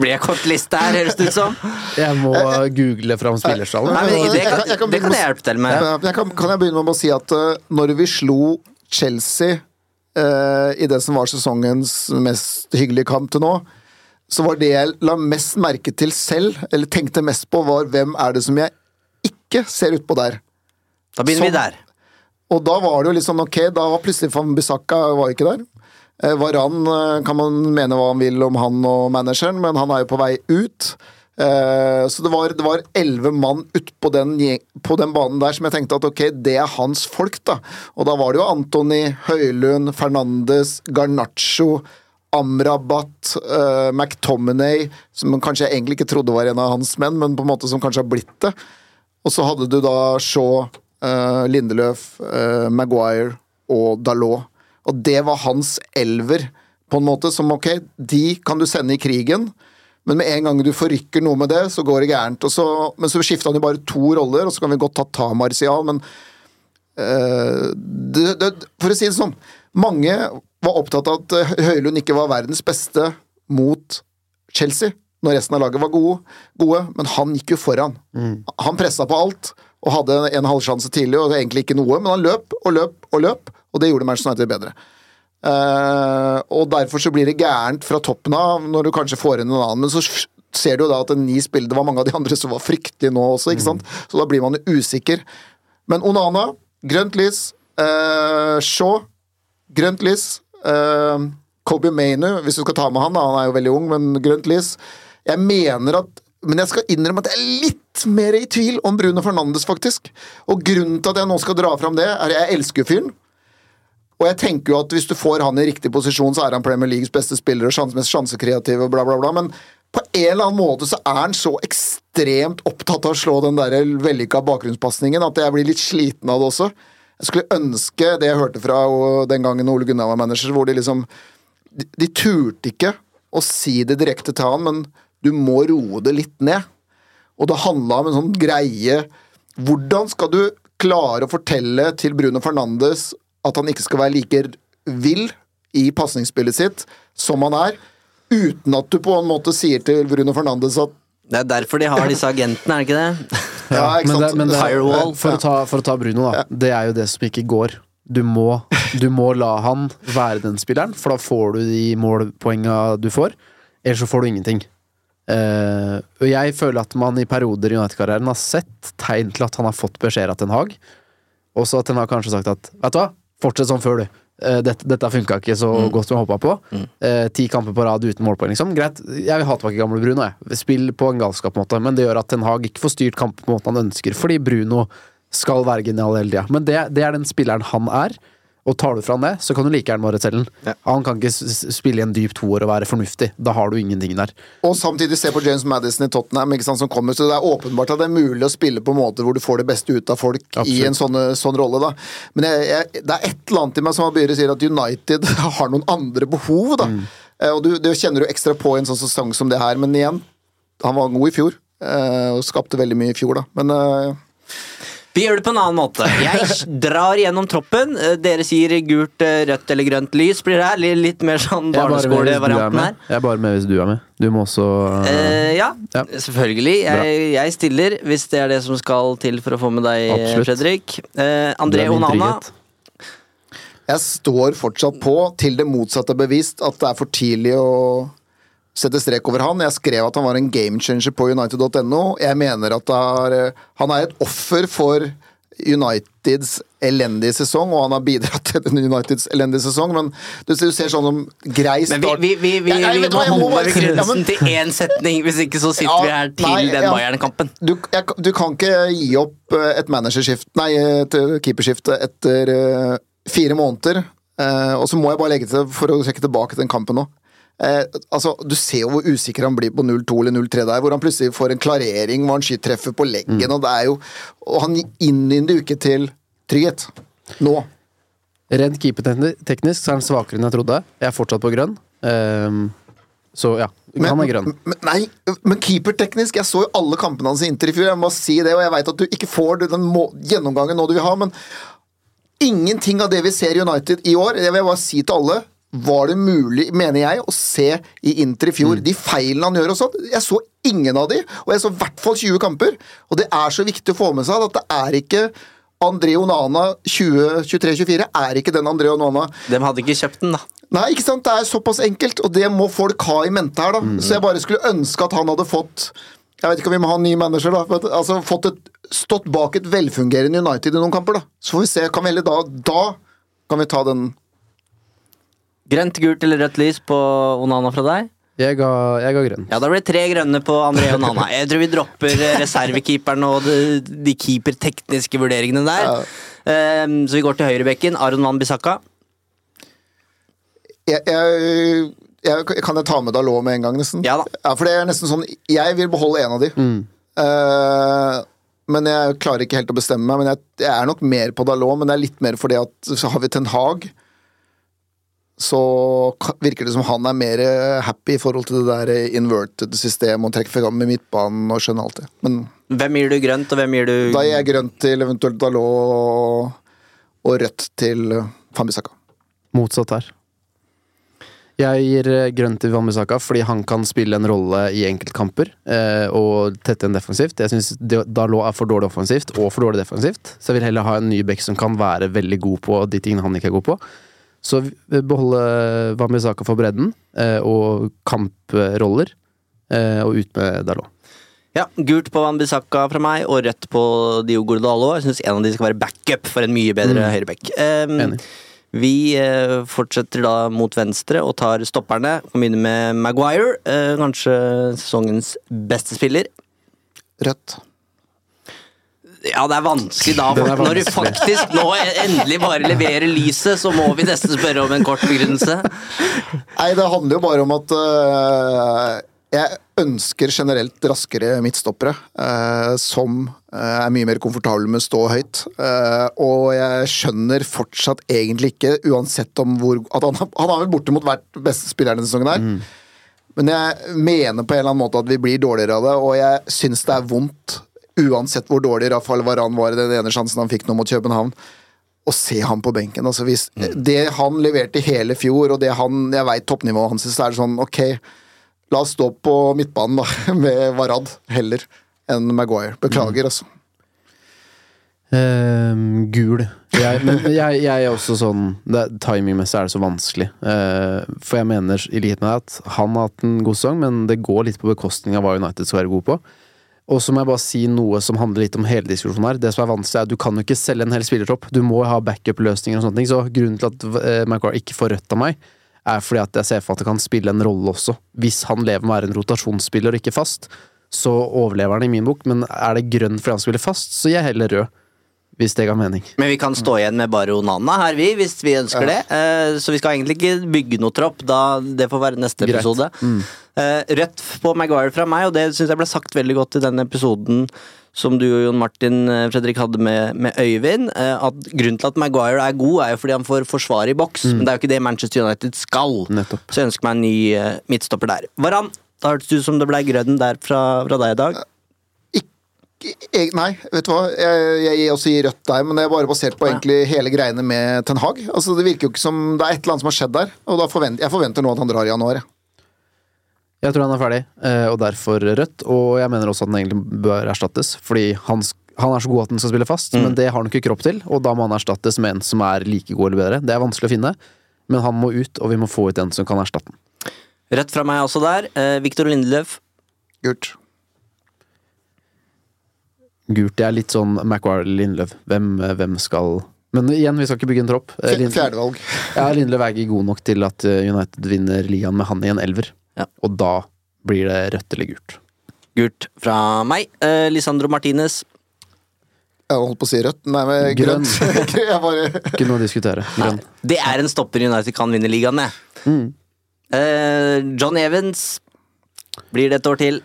[SPEAKER 1] Blir jeg kortliste her, høres det ut som?
[SPEAKER 3] Jeg må google fram spillerstallen.
[SPEAKER 1] Nei, men det kan,
[SPEAKER 2] Jeg- jeg kan
[SPEAKER 1] det kan jeg hjelpe til med.
[SPEAKER 2] Jeg kan, kan jeg begynne med å si at uh, når vi slo Chelsea uh, i det som var sesongens mest hyggelige kamp til nå, så var det jeg la mest merke til selv, eller tenkte mest på, var hvem er det som jeg ikke ser utpå der.
[SPEAKER 1] Da begynner vi
[SPEAKER 2] Sånn.
[SPEAKER 1] der.
[SPEAKER 2] Og da var det jo litt sånn ok, da var plutselig Van Bissaka var ikke der. Eh, Varan eh, kan man mene hva han vil om han og manageren, men han er jo på vei ut. Eh, Så det var, det var elleve mann utpå den, på den banen der som jeg tenkte at ok, det er hans folk, da. Og da var det jo Antony, Høylund, Fernandes, Garnaccio, Amrabat, uh, McTominay, som kanskje jeg egentlig ikke trodde var en av hans menn, men på en måte som kanskje har blitt det. Og så hadde du da Shaw, uh, Lindeløf, uh, Maguire og Dalot. Og det var hans elver, på en måte, som ok, de kan du sende i krigen. Men med en gang du forrykker noe med det, så går det gærent. Og så, men så skifta han jo bare to roller, og så kan vi godt ta ta Martial, men øh, det, det, For å si det sånn, mange var opptatt av at eh, Høylund ikke var verdens beste mot Chelsea, når resten av laget var gode, gode men han gikk jo foran. Han pressa på alt, og hadde en halvsjanse tidlig, og egentlig ikke noe, men han løp og løp og løp, og det gjorde Manchester United bedre. Uh, og derfor så blir det gærent fra toppen av, når du kanskje får inn en annen. Men så ser du jo da at en ny spiller Det var mange av de andre som var fryktelige nå også, ikke sant? Så da blir man usikker. Men Onana, grønt lys. Uh, Shaw, grønt lys. Uh, Kobe Mainu, hvis du skal ta med han, da, han er jo veldig ung, men grønt lys. Jeg mener at men jeg skal innrømme at jeg er litt mer i tvil om Bruno Fernandes, faktisk. Og grunnen til at jeg nå skal dra fram det, er at jeg elsker fyren. Og jeg tenker jo at hvis du får han i riktig posisjon, så er han Premier Leagues beste spiller og sjans, mest sjansekreativ og bla, bla, bla. Men på en eller annen måte så er han så ekstremt opptatt av å slå den der vellykka bakgrunnspasningen at jeg blir litt sliten av det også. Jeg skulle ønske det jeg hørte fra den gangen Ole Gunnar var manager, hvor de liksom De, de turte ikke å si det direkte til han, men du må roe det litt ned. Og det handla om en sånn greie Hvordan skal du klare å fortelle til Bruno Fernandes at han ikke skal være like vill i pasningsspillet sitt som han er, uten at du på en måte sier til Bruno Fernandes at
[SPEAKER 1] Det er derfor de har disse agentene, er det ikke det?
[SPEAKER 2] Ja, ikke
[SPEAKER 3] men det, men det,
[SPEAKER 1] Firewall.
[SPEAKER 3] For, å ta, for å ta Bruno, da. Det er jo det som ikke går. Du må, du må la han være den spilleren, for da får du de målpoenga du får. Ellers så får du ingenting. Eh, og jeg føler at man i perioder i United-karrieren har sett tegn til at han har fått beskjeder av Ten Hag. Og så at Ten Hag kanskje har sagt at vet du hva, fortsett som før, du. Uh, dette, dette funka ikke så godt som jeg håpa på. Eh, ti kamper på rad uten målpoeng, liksom. Greit, jeg vil ha tilbake gamle Bruno, jeg. Spill på en galskap, på en måte. Men det gjør at Ten Hag ikke får styrt kampen på måten han ønsker, fordi Bruno skal være genial hele tida. Men det, det er den spilleren han er. Og tar du fra han det, så kan du like gjerne bare selge den. Han kan ikke spille i en dyp toer og være fornuftig. Da har du ingenting der.
[SPEAKER 2] Og samtidig se på James Madison i Tottenham, ikke sant, som kommer. Så det er åpenbart at det er mulig å spille på måter hvor du får det beste ut av folk i en sånn, sånn rolle, da. Men jeg, jeg, det er et eller annet i meg som begynner å si at United har noen andre behov, da. Mm. Og du, det kjenner du ekstra på i en sånn sesong som det her, men igjen, han var god i fjor. eh, Og skapte veldig mye i fjor, da. Men eh,
[SPEAKER 1] Vi gjør det på en annen måte. Jeg drar gjennom troppen. Eh, Dere sier gult, eh, rødt eller grønt lys. Blir det her Litt- mer sånn barneskolevarianten her?
[SPEAKER 3] Jeg er bare med hvis du er med. Du må også
[SPEAKER 1] Eh, ja,
[SPEAKER 3] Ja.
[SPEAKER 1] selvfølgelig. Jeg, jeg stiller hvis det er det som skal til for å få med deg,
[SPEAKER 3] Absolutt.
[SPEAKER 1] Fredrik. Eh, André Onana.
[SPEAKER 2] jeg står fortsatt på, til det motsatte er bevist, at det er for tidlig å sette strek over han. Jeg skrev at han var en gamechanger på United.no. Jeg mener at er, eh, han er et offer for Uniteds elendige sesong, og han har bidratt til den Uniteds elendige sesong, men du, du ser sånn som grei
[SPEAKER 1] Men
[SPEAKER 2] start
[SPEAKER 1] vi, vi, vi, vi,
[SPEAKER 2] Jeg- jeg
[SPEAKER 1] vi må holde
[SPEAKER 2] Ja,
[SPEAKER 1] begrunnelsen til én setning, hvis ikke så sitter
[SPEAKER 2] Ja,
[SPEAKER 1] vi her til
[SPEAKER 2] nei,
[SPEAKER 1] den
[SPEAKER 2] ja.
[SPEAKER 1] Bayern-kampen.
[SPEAKER 2] Du, du kan ikke gi opp eh, et managerskift Nei, et eh, keeperskifte etter fire måneder. Og så må jeg bare legge til, for å trekke tilbake den kampen nå eh, altså, Du ser jo hvor usikker han blir på 0-2 eller 0-3 der, hvor han plutselig får en klarering hvor han skyter treffer på leggen,
[SPEAKER 3] Mm.
[SPEAKER 2] og det er jo Og han innynder jo ikke til trygghet. Nå.
[SPEAKER 3] Rent keeperteknisk så er han svakere enn jeg trodde. Jeg er fortsatt på grønn. Um, så ja, han er grønn.
[SPEAKER 2] Men, nei, men keeperteknisk Jeg så jo alle kampene hans i Inter i fjor. Jeg må si det, og jeg veit at du ikke får den må gjennomgangen nå du vil ha, men ingenting av det vi ser i United i år, det vil jeg bare si til alle, var det mulig, mener jeg, å se i Inter i fjor. De feilene han gjør og sånn, jeg så ingen av de, og jeg så i hvert fall 20 kamper. Og det er så viktig å få med seg at det er ikke André Onana 2023-24 er ikke den André Onana
[SPEAKER 1] De hadde ikke kjøpt den, da.
[SPEAKER 2] Nei, ikke sant? Det er såpass enkelt, og det må folk ha i mente her, da. Så jeg bare skulle ønske at han hadde fått Jeg vet ikke om vi må ha en ny manager, da. Men, altså fått et, Stått bak et velfungerende United i noen kamper, da. Så får vi se. Kan vi heller da Da kan vi ta den
[SPEAKER 1] Grønt, gult eller rødt lys på Onana fra deg?
[SPEAKER 3] Jeg ga, jeg ga grønn.
[SPEAKER 1] Ja, Da blir det tre grønne på André og Onana. Jeg tror vi dropper eh, reservekeeperen og de, de keepertekniske vurderingene der. Ehm, så vi går til høyrebekken. Aron Van Bissaka.
[SPEAKER 2] jeg, jeg, jeg, Kan jeg ta med Dalot med en gang, nesten?
[SPEAKER 1] Ja da.
[SPEAKER 2] Ja, For det er nesten sånn Jeg vil beholde en av de. Eh, men jeg klarer ikke helt å bestemme meg. Men jeg, jeg er nok mer på Dalot, men det er litt mer fordi at så har vi Ten Hag. Så virker det som han er mer happy i forhold til det der inverted systemet og trekker fram med midtbanen og skjønner alt det. Men
[SPEAKER 1] Hvem gir du grønt, og hvem gir du
[SPEAKER 2] da gir jeg grønt til eventuelt Dalot og, og rødt til Fambisaka.
[SPEAKER 3] Motsatt her. Jeg gir eh, grønt til Wambisaka fordi han kan spille en rolle i enkeltkamper eh, og tette en defensivt. Jeg syns Dalot er for dårlig offensivt og for dårlig defensivt, så jeg vil heller ha en ny back som kan være veldig god på de tingene han ikke er god på. Så beholde Wambisaka for bredden eh, og kamproller, eh, og ut med Dalot.
[SPEAKER 1] Ja, Gult på Wambisaka fra meg, og rødt på Diogo Dalo. Jeg syns en av de skal være backup for en mye bedre
[SPEAKER 3] Mm.
[SPEAKER 1] høyreback.
[SPEAKER 3] Um,
[SPEAKER 1] vi uh, fortsetter da mot venstre og tar stopperne. Og begynner med Maguire. Uh, kanskje sesongens beste spiller.
[SPEAKER 2] Rødt.
[SPEAKER 1] Ja, det er vanskelig da.
[SPEAKER 3] Er
[SPEAKER 1] For når du faktisk nå endelig bare leverer lyset, så må vi nesten spørre om en kort begrunnelse.
[SPEAKER 2] Nei, det handler jo bare om at uh, jeg ønsker generelt raskere midtstoppere Uh, som uh, er mye mer komfortable med å stå høyt. Og jeg skjønner fortsatt egentlig ikke, uansett om hvor at han, han har vel bortimot vært beste spiller denne sesongen her. Men jeg mener på en eller annen måte at vi blir dårligere av det, og jeg syns det er vondt, uansett hvor dårlig Rafael Varan var i den ene sjansen han fikk nå mot København. å se han på benken. Altså hvis Det han leverte i hele fjor, og det han Jeg veit toppnivået hans, så er det sånn ok, la oss stå på midtbanen da, med Varad heller enn Maguire. Beklager, altså.
[SPEAKER 3] Ehm, gul. Jeg, men jeg, jeg er også sånn Timingmessig er det så vanskelig. Uh, for jeg mener, i likhet med deg, at han har hatt en god sesong, men det går litt på bekostning av hva United skal være god på. Og så må jeg bare si noe som handler litt om hele diskusjonen her. Det som er vanskelig, er at du kan jo ikke selge en hel spillertropp. Du må ha backup-løsninger og sånne ting. Så grunnen til at McGuire ikke får rødt av meg, er fordi at jeg ser for at det kan spille en rolle også. Hvis han lever med å være en rotasjonsspiller og ikke fast, så overlever han i min bok. Men er det grønn fordi han spiller fast, så gir jeg heller rød. Hvis det ga mening.
[SPEAKER 1] Men vi kan stå igjen med bare Onana her, vi, hvis vi ønsker det. Eh, så vi skal egentlig ikke bygge noe tropp. Da, det får være neste
[SPEAKER 3] Greit.
[SPEAKER 1] episode.
[SPEAKER 3] Mm.
[SPEAKER 1] Eh, rødt på Maguire fra meg, og det syns jeg ble sagt veldig godt i den episoden som du og Jon Martin eh, Fredrik hadde med, med Øyvind. eh, At Grunnen til at Maguire er god, er jo fordi han får forsvar i boks.
[SPEAKER 3] Mm.
[SPEAKER 1] Men det er jo ikke det Manchester United skal.
[SPEAKER 3] Nettopp.
[SPEAKER 1] Så jeg ønsker meg en ny midtstopper der. Varan, da hørtes det ut som det ble grønn der fra, fra deg i dag.
[SPEAKER 2] Jeg, nei, vet du hva. Jeg, jeg gir også gir rødt der, men det er bare basert på egentlig hele greiene med Ten Hag. Altså, det virker jo ikke som Det er et eller annet som har skjedd der, og da forventer, jeg forventer nå at han drar i januar. jeg.
[SPEAKER 3] Jeg tror han er ferdig, eh, og derfor rødt. Og jeg mener også at han egentlig bør erstattes, fordi han, han er så god at han skal spille fast,
[SPEAKER 1] Mm.
[SPEAKER 3] men det har han ikke kropp til, og da må han erstattes med en som er like god eller bedre. Det er vanskelig å finne, men han må ut, og vi må få ut en som kan erstatte den.
[SPEAKER 1] Rødt fra meg også der. Viktor Victor Lindeløf.
[SPEAKER 2] Gult.
[SPEAKER 3] Gult. Det er litt sånn Macquarie-Lindløv. Hvem, eh, hvem skal Men igjen, vi skal ikke bygge en tropp. Eh,
[SPEAKER 2] Fjerdevalg.
[SPEAKER 3] Ja, Lindløv er ikke god nok til at eh, United vinner ligaen med han i en elver.
[SPEAKER 1] Ja.
[SPEAKER 3] Og da blir det rødt eller gult.
[SPEAKER 1] Gult fra meg. Eh, Lisandro Martinez.
[SPEAKER 2] Jeg holdt på å si rødt. Nei, men
[SPEAKER 3] Grønn.
[SPEAKER 2] grønt. bare
[SPEAKER 3] Ikke noe å diskutere. Grønn.
[SPEAKER 1] Det er en stopper United kan vinne ligaen med.
[SPEAKER 3] Mm.
[SPEAKER 1] Eh, John Evans blir det et år til.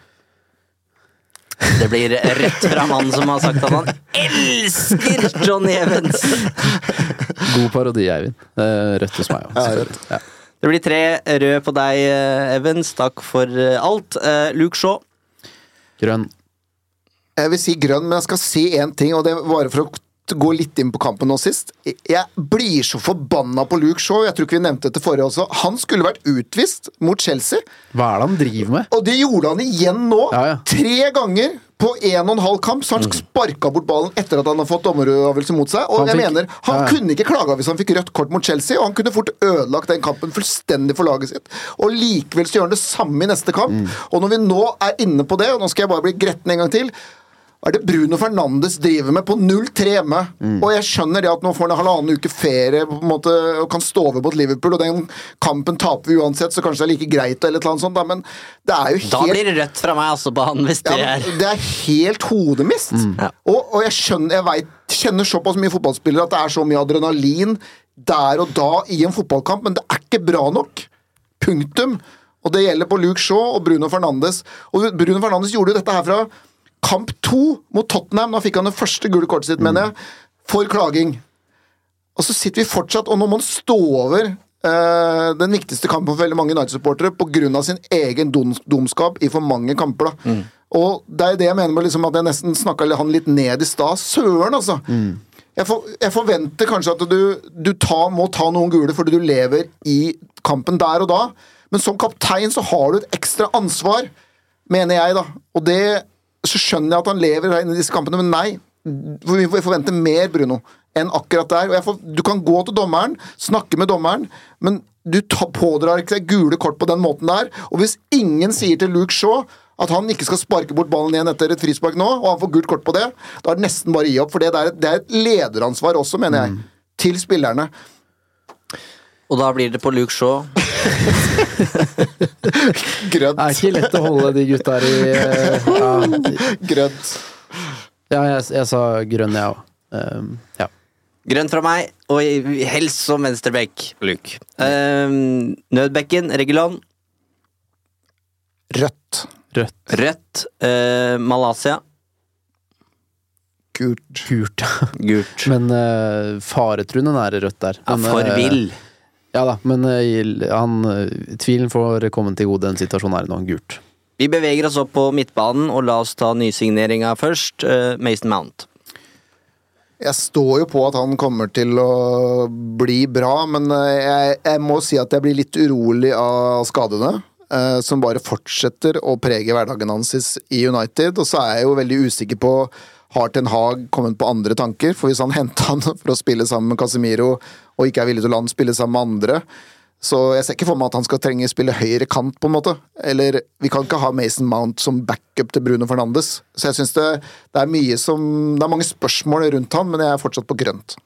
[SPEAKER 1] Det blir rett fra mannen som har sagt at han elsker Johnny Evans!
[SPEAKER 3] God parodi, Eivind. Eh, Rødt hos meg òg.
[SPEAKER 2] Ja,
[SPEAKER 1] Det blir tre røde på deg, eh, Evans. Takk for eh, alt. Luke Shaw.
[SPEAKER 3] Grønn.
[SPEAKER 2] Jeg vil si grønn, men jeg skal si én ting, og det er bare for å gå litt inn på kampen nå sist. Jeg blir så forbanna på Luke Shaw, jeg tror ikke vi nevnte det forrige også. Han skulle vært utvist mot Chelsea,
[SPEAKER 3] Hva er det han driver med?
[SPEAKER 2] og det gjorde han igjen nå.
[SPEAKER 3] Ja, ja.
[SPEAKER 2] Tre ganger på en og en halv kamp, så han sparka bort ballen etter at han har fått dommerøvelse mot seg. Og
[SPEAKER 3] Han
[SPEAKER 2] jeg
[SPEAKER 3] fikk-
[SPEAKER 2] mener, han
[SPEAKER 3] ja.
[SPEAKER 2] kunne ikke klaga hvis han fikk rødt kort mot Chelsea, og han kunne fort ødelagt den kampen fullstendig for laget sitt. Og likevel så gjør han det samme i neste kamp.
[SPEAKER 3] Mm.
[SPEAKER 2] Og når vi nå er inne på det, og nå skal jeg bare bli gretten en gang til hva er det Bruno Fernandes driver med på 0-3 med?
[SPEAKER 3] Mm.
[SPEAKER 2] Og jeg skjønner det at nå får han en halvannen uke ferie på en måte, og kan stå over mot Liverpool, og den kampen taper vi uansett, så kanskje det er like greit, eller noe sånt, da, men det er jo helt
[SPEAKER 1] Da blir det rødt fra meg altså på han, hvis det
[SPEAKER 2] ja,
[SPEAKER 1] er
[SPEAKER 2] det er helt hodemist.
[SPEAKER 1] Ja.
[SPEAKER 2] Og, og jeg skjønner Jeg vet, kjenner såpass mye fotballspillere at det er så mye adrenalin der og da i en fotballkamp, men det er ikke bra nok. Punktum. Og det gjelder på Luke Shaw og Bruno Fernandes. Og Bruno Fernandes gjorde jo dette her fra kamp to mot Tottenham. Da fikk han det første gule kortet sitt, mener jeg, for klaging. Og så sitter vi fortsatt, og nå må han stå over eh, den viktigste kampen for veldig mange United-supportere pga. sin egen dum, dumskap i for mange kamper. da. Og det er det jeg mener med liksom at jeg nesten snakka han litt ned i stad. Søren, altså! Jeg, for, jeg forventer kanskje at du, du ta, må ta noen gule fordi du lever i kampen der og da, men som kaptein så har du et ekstra ansvar, mener jeg, da. Og det så skjønner jeg at han lever i disse kampene, men nei. Vi forventer mer, Bruno, enn akkurat der. Får, du kan gå til dommeren, snakke med dommeren, men du ta, pådrar ikke deg gule kort på den måten der. Og hvis ingen sier til Luke Shaw at han ikke skal sparke bort ballen igjen etter et frispark nå, og han får gult kort på det, da er det nesten bare å gi opp. For det, er et, det er et lederansvar også, mener jeg, til spillerne.
[SPEAKER 1] Og da blir det på Luke Shaw.
[SPEAKER 2] Grønt.
[SPEAKER 3] Det er ikke lett å holde de gutta her i eh, ja,
[SPEAKER 2] Grønt.
[SPEAKER 3] ja, jeg, jeg sa grønn, jeg òg. ja.
[SPEAKER 1] Grønn fra meg, og helst som venstreback, Luke. Um, nødbekken, Regulon.
[SPEAKER 2] Rødt.
[SPEAKER 3] Rødt.
[SPEAKER 1] Rødt. Uh, Malaysia.
[SPEAKER 2] Gult.
[SPEAKER 3] Gult.
[SPEAKER 1] Gult.
[SPEAKER 3] Men uh, faretruende nære rødt der.
[SPEAKER 1] Ja, for
[SPEAKER 3] vill.
[SPEAKER 1] vill.
[SPEAKER 3] Ja da, men eh, han, eh, tvilen får komme til gode den situasjonen her nå. Gult.
[SPEAKER 1] Vi beveger oss opp på midtbanen, og la oss ta nysigneringa først. eh, Mason Mount.
[SPEAKER 2] Jeg står jo på at han kommer til å bli bra, men jeg, jeg må si at jeg blir litt urolig av skadene. eh, som bare fortsetter å prege hverdagen hans i United. Og så er jeg jo veldig usikker på har Ten Hag kommet på andre tanker? For hvis han henter han for å spille sammen med Casemiro, og ikke er villig til å la han spille sammen med andre Så jeg ser ikke for meg at han skal trenge spille høyre kant, på en måte. Eller vi kan ikke ha Mason Mount som backup til Bruno Fernandes. Så jeg syns det, det er mye som Det er mange spørsmål rundt han, men jeg er fortsatt på grønt.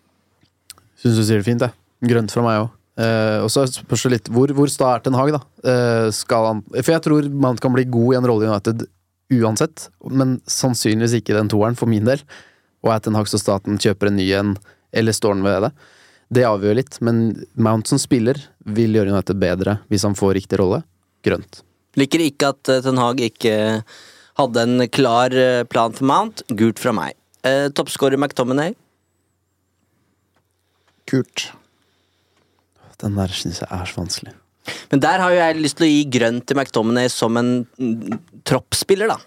[SPEAKER 3] Syns du sier det fint, jeg. Grønt fra meg òg. Eh, og så spørs det litt hvor, hvor sta er Ten Hag, da? Eh, skal han For jeg tror Mount kan bli god i en rolle i United uansett, men sannsynligvis ikke den toeren, for min del. Og er Ten Hag så staten kjøper en ny en, eller står han ved det? Det avgjør litt, men Mount som spiller vil gjøre United bedre hvis han får riktig rolle. Grønt.
[SPEAKER 1] Liker ikke at eh, Ten Hag ikke hadde en klar eh, plan for Mount. Gult fra meg. Eh, Toppskårer McTominay.
[SPEAKER 2] Kult.
[SPEAKER 3] Den der syns jeg er så vanskelig.
[SPEAKER 1] Men der har jo jeg lyst til å gi grønt til McTominay som en mm, troppsspiller, da.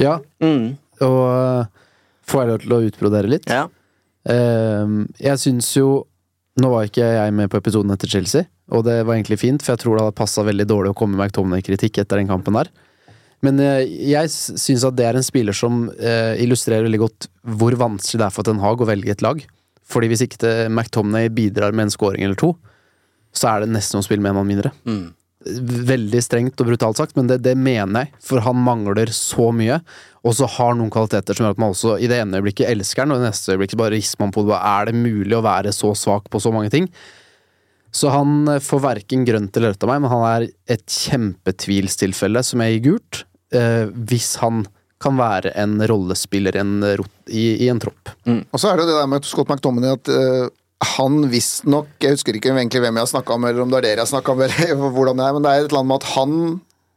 [SPEAKER 3] Ja,
[SPEAKER 1] Mm.
[SPEAKER 3] og øh, får jeg lov til å utbrodere litt?
[SPEAKER 1] Ja.
[SPEAKER 3] Ehm, jeg syns jo Nå var ikke jeg med på episoden etter Chelsea, og det var egentlig fint, for jeg tror det hadde passa veldig dårlig å komme med McTominay-kritikk etter den kampen der. Men eh, jeg syns at det er en spiller som eh, illustrerer veldig godt hvor vanskelig det er for Ten Hag å velge et lag. Fordi hvis ikke McTominay bidrar med en scoring eller to, så er det nesten å spille med en mann mindre.
[SPEAKER 1] Mm.
[SPEAKER 3] Veldig strengt og brutalt sagt, men det, det mener jeg, for han mangler så mye. Og så har noen kvaliteter som gjør at man også i det ene øyeblikket elsker han, og i det neste øyeblikk bare rister man på det. Er det mulig å være så svak på så mange ting? Så han eh, får verken grønt eller rødt av meg, men han er et kjempetvilstilfelle som jeg gir gult, eh, hvis han kan være en rollespiller en, i, i en tropp.
[SPEAKER 2] Og så er det det der med Scott McTominay at eh, han visstnok Jeg husker ikke egentlig hvem jeg har snakka med, eller om det er dere jeg har snakka med, eller hvordan det er, men det er et eller annet med at han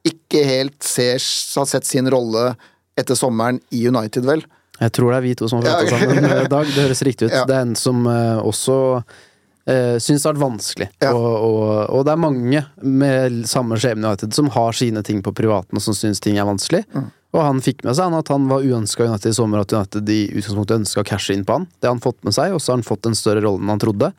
[SPEAKER 2] ikke helt ser, har sett sin rolle etter sommeren i United, vel.
[SPEAKER 3] Jeg tror det er vi to som har prata
[SPEAKER 2] Ja.
[SPEAKER 3] sammen i dag. Det høres riktig ut.
[SPEAKER 2] Ja.
[SPEAKER 3] Det er en som eh, også uh, syns det har vært vanskelig. Og, og, og det er mange med samme skjebne i United som har sine ting på privaten og som syns ting er vanskelig. Og han fikk med seg han at han var uønska i United i sommer, at United i utgangspunktet ønska å cashe inn på han. Det har han fått med seg, og så har han fått en større rolle enn han trodde.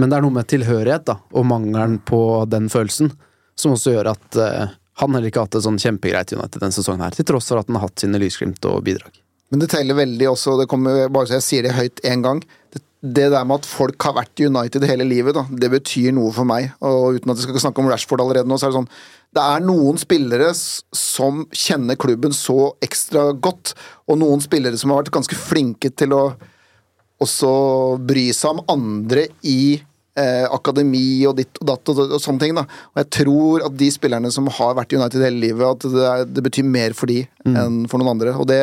[SPEAKER 3] Men det er noe med tilhørighet da, og mangelen på den følelsen som også gjør at uh, han heller ikke har hatt det sånn kjempegreit i United denne sesongen, her, til tross for at han har hatt sine lysglimt og bidrag.
[SPEAKER 2] Men det teller veldig også, det kommer, bare så jeg sier det høyt én gang. Det, det der med at folk har vært i United hele livet, da, det betyr noe for meg. Og uten at vi skal snakke om Rashford allerede nå, så er det sånn Det er noen spillere som kjenner klubben så ekstra godt, og noen spillere som har vært ganske flinke til å også bry seg om andre i eh, akademi og ditt og datt og, og sånne ting. da. Og jeg tror at de spillerne som har vært i United hele livet, at det, er, det betyr mer for de enn for noen andre. Og det,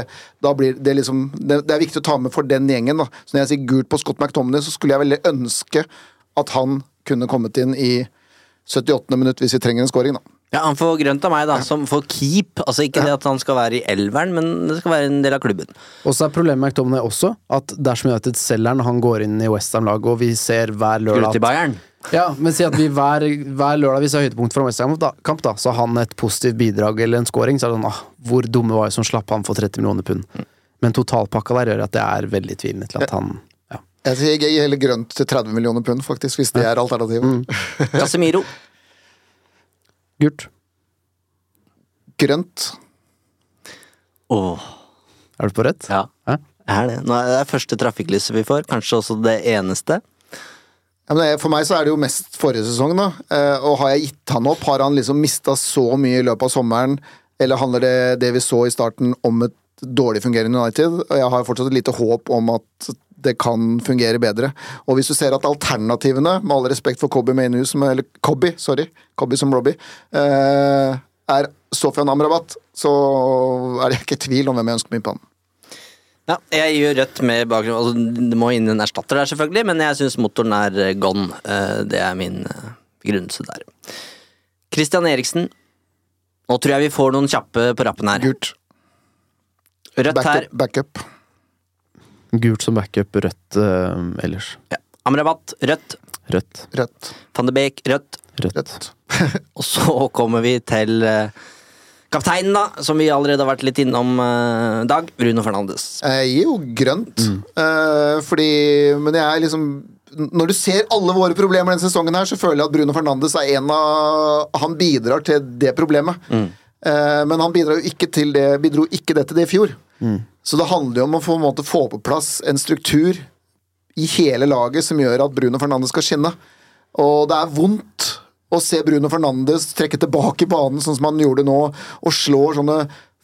[SPEAKER 2] blir det liksom det, det er viktig å ta med for den gjengen. da. Så når jeg sier gult på Scott McTominay, så skulle jeg veldig ønske at han kunne kommet inn i 78. minutt hvis vi trenger en scoring, da.
[SPEAKER 1] Ja, Han får grønt av meg, da, som får keep. Altså Ikke det at han skal være i elveren, men det skal være en del av klubben.
[SPEAKER 3] Og så er problemet med McTominay også at dersom United selger han, han går inn i Westham-laget, og vi ser hver lørdag
[SPEAKER 1] Skulle til Bayern.
[SPEAKER 3] Ja, men si at vi hver, hver lørdag vi ser høydepunkt fra Westham-kamp, da, så har han et positivt bidrag eller en scoring, så er det sånn ah, Hvor dumme var vi som slapp han for 30 millioner pund? Men totalpakka der gjør at det er veldig tvilende til at han ja.
[SPEAKER 2] Jeg gir heller grønt til 30 millioner pund, faktisk, hvis det er alternativet.
[SPEAKER 1] Casemiro.
[SPEAKER 3] Gult.
[SPEAKER 2] Grønt.
[SPEAKER 1] Åh.
[SPEAKER 3] Er du på rett?
[SPEAKER 1] Ja.
[SPEAKER 3] Hæ?
[SPEAKER 1] Jeg er det. Nå er det første trafikklyset vi får, kanskje også det eneste.
[SPEAKER 2] Ja, men det- For meg så er det jo mest forrige sesong, da. Eh, og har jeg gitt han opp? Har han liksom mista så mye i løpet av sommeren? Eller handler det, det vi så i starten, om et dårlig fungerende United? Og jeg har fortsatt et lite håp om at det kan fungere bedre. Og hvis du ser at alternativene, med all respekt for Kobi Mainu, som, eller Cobby, sorry, Cobby som Robbie, eh, er Sofian Amrabat, så er det ikke tvil om hvem jeg ønsker meg på han.
[SPEAKER 1] Ja, jeg gjør rødt med bakgrunn altså, Det må inn en erstatter der, selvfølgelig, men jeg syns motoren er eh, gone. Eh, Det er min eh, begrunnelse der. Christian Eriksen. Nå tror jeg vi får noen kjappe på rappen her.
[SPEAKER 2] Gult.
[SPEAKER 1] Rødt her.
[SPEAKER 2] Backup.
[SPEAKER 3] Gult som backup, rødt eh, ellers.
[SPEAKER 1] Amrabat, rødt.
[SPEAKER 3] Rødt.
[SPEAKER 2] Rødt.
[SPEAKER 1] Van de Beek, rødt.
[SPEAKER 3] Rødt.
[SPEAKER 1] Og så kommer vi til eh, Kapteinen, da, som vi allerede har vært litt innom, eh, Dag. Bruno Fernandes.
[SPEAKER 2] Jeg gir jo grønt. Eh, fordi Men jeg er liksom Når du ser alle våre problemer denne sesongen, her så føler jeg at Bruno Fernandes er en av Han bidrar til det problemet. Eh, men han bidrar jo ikke til det bidro ikke det til det i fjor. Så det handler jo om å få, måte, få på plass en struktur i hele laget som gjør at Bruno Fernandes skal skinne. Og det er vondt å se Bruno Fernandes trekke tilbake banen sånn som han gjorde nå, og slår sånne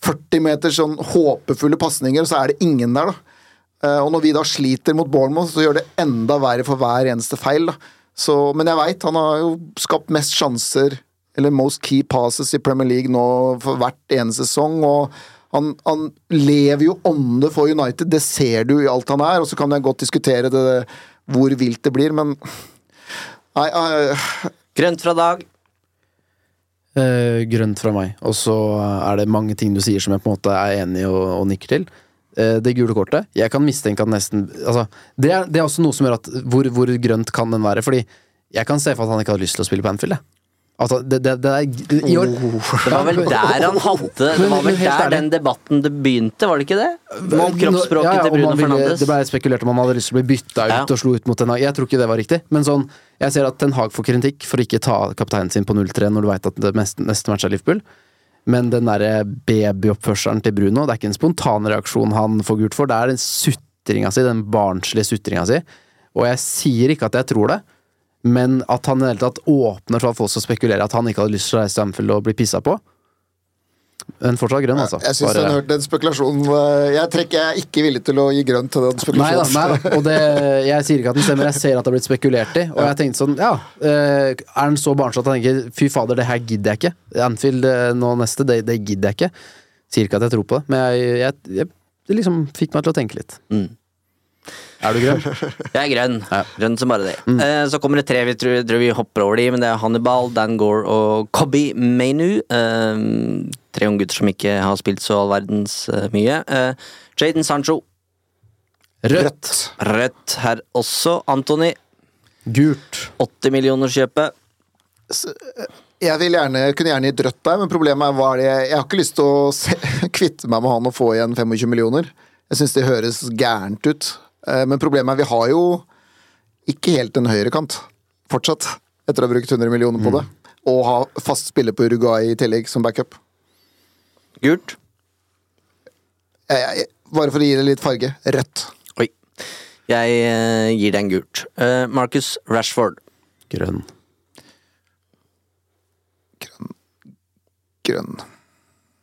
[SPEAKER 2] 40 meter sånn håpefulle pasninger, og så er det ingen der, da. Eh, Og når vi da sliter mot Bournemouth, så gjør det enda verre for hver eneste feil, da. Så, men jeg veit, han har jo skapt mest sjanser, eller most key passes i Premier League nå for hvert eneste sesong, og han, han lever jo ånde for United, det ser du i alt han er, og så kan jeg godt diskutere det, hvor vilt det blir, men Nei, nei.
[SPEAKER 1] Grønt fra Dag.
[SPEAKER 3] Eh, grønt fra meg. Og så er det mange ting du sier som jeg på en måte er enig i og, og nikker til. Eh, det gule kortet. Jeg kan mistenke at nesten altså, det, er, det er også noe som gjør at hvor, hvor grønt kan den være? Fordi jeg kan se for at han ikke hadde lyst til å spille på Anfield. jeg. Altså, det, det, det er i år
[SPEAKER 1] Det var vel der han hadde Det var vel der den debatten det begynte, var det ikke det? Om kroppsspråket
[SPEAKER 3] Ja, ja,
[SPEAKER 1] til Bruno Fernandes.
[SPEAKER 3] Det ble spekulert om han hadde lyst til å bli bytta ut
[SPEAKER 1] Ja.
[SPEAKER 3] og slo ut mot Ten Hag. Jeg tror ikke det var riktig. Men sånn, jeg ser at Ten Hag får kritikk for ikke ta kapteinen sin på 0-3 når du veit at det mest, neste match er Liverpool. Men den derre babyoppførselen til Bruno, det er ikke en spontan reaksjon han får gult for, det er den sutringa si, den barnslige sutringa si. Og jeg sier ikke at jeg tror det, men at han i det hele tatt åpner for at folk skal spekulere at han ikke hadde lyst til å reise til Anfield og bli pissa på. Men fortsatt grønn, altså.
[SPEAKER 2] Jeg syns den, hørte den spekulasjonen Jeg trekker jeg er ikke villig til å gi grønt til den
[SPEAKER 3] Nei da,
[SPEAKER 2] spekulasjonen.
[SPEAKER 3] nei da. Og det, jeg sier ikke at den stemmer, jeg ser at det har blitt spekulert i. Og jeg tenkte sånn, ja eh, Er den så barnslig at han tenker fy fader, det her gidder jeg ikke. Anfield eh, nå neste, det, det gidder jeg ikke. Sier ikke at jeg tror på det, men jeg, jeg, jeg, det liksom fikk meg til å tenke litt.
[SPEAKER 1] Mm.
[SPEAKER 3] Er du grønn?
[SPEAKER 1] Jeg er grønn. Grønn som bare det. Eh, så kommer det tre vi tror, tror vi hopper over de, men det er Hannibal, Dan Gore og Cobby Mainu. Eh, tre unge gutter som ikke har spilt så all verdens eh, mye. Jaden Sancho.
[SPEAKER 3] Rødt.
[SPEAKER 1] Rødt her også. Antony.
[SPEAKER 3] Gult.
[SPEAKER 1] 80 millioner kjøpet.
[SPEAKER 2] Jeg vil gjerne, kunne gjerne gitt rødt der, men problemet er hva er det jeg, jeg har ikke lyst til å se, kvitte meg med han og få igjen 25 millioner. Jeg syns det høres gærent ut. Eh, Men problemet er vi har jo ikke helt en høyrekant fortsatt, etter å ha brukt 100 millioner på det. Og ha fast spiller på Uruguay i tillegg som backup.
[SPEAKER 1] Gult.
[SPEAKER 2] Jeg, jeg, bare for å gi det litt farge rødt.
[SPEAKER 1] Oi. Jeg eh, gir den gult. Eh, Marcus Rashford.
[SPEAKER 3] Grønn.
[SPEAKER 2] Grønn. Grønn.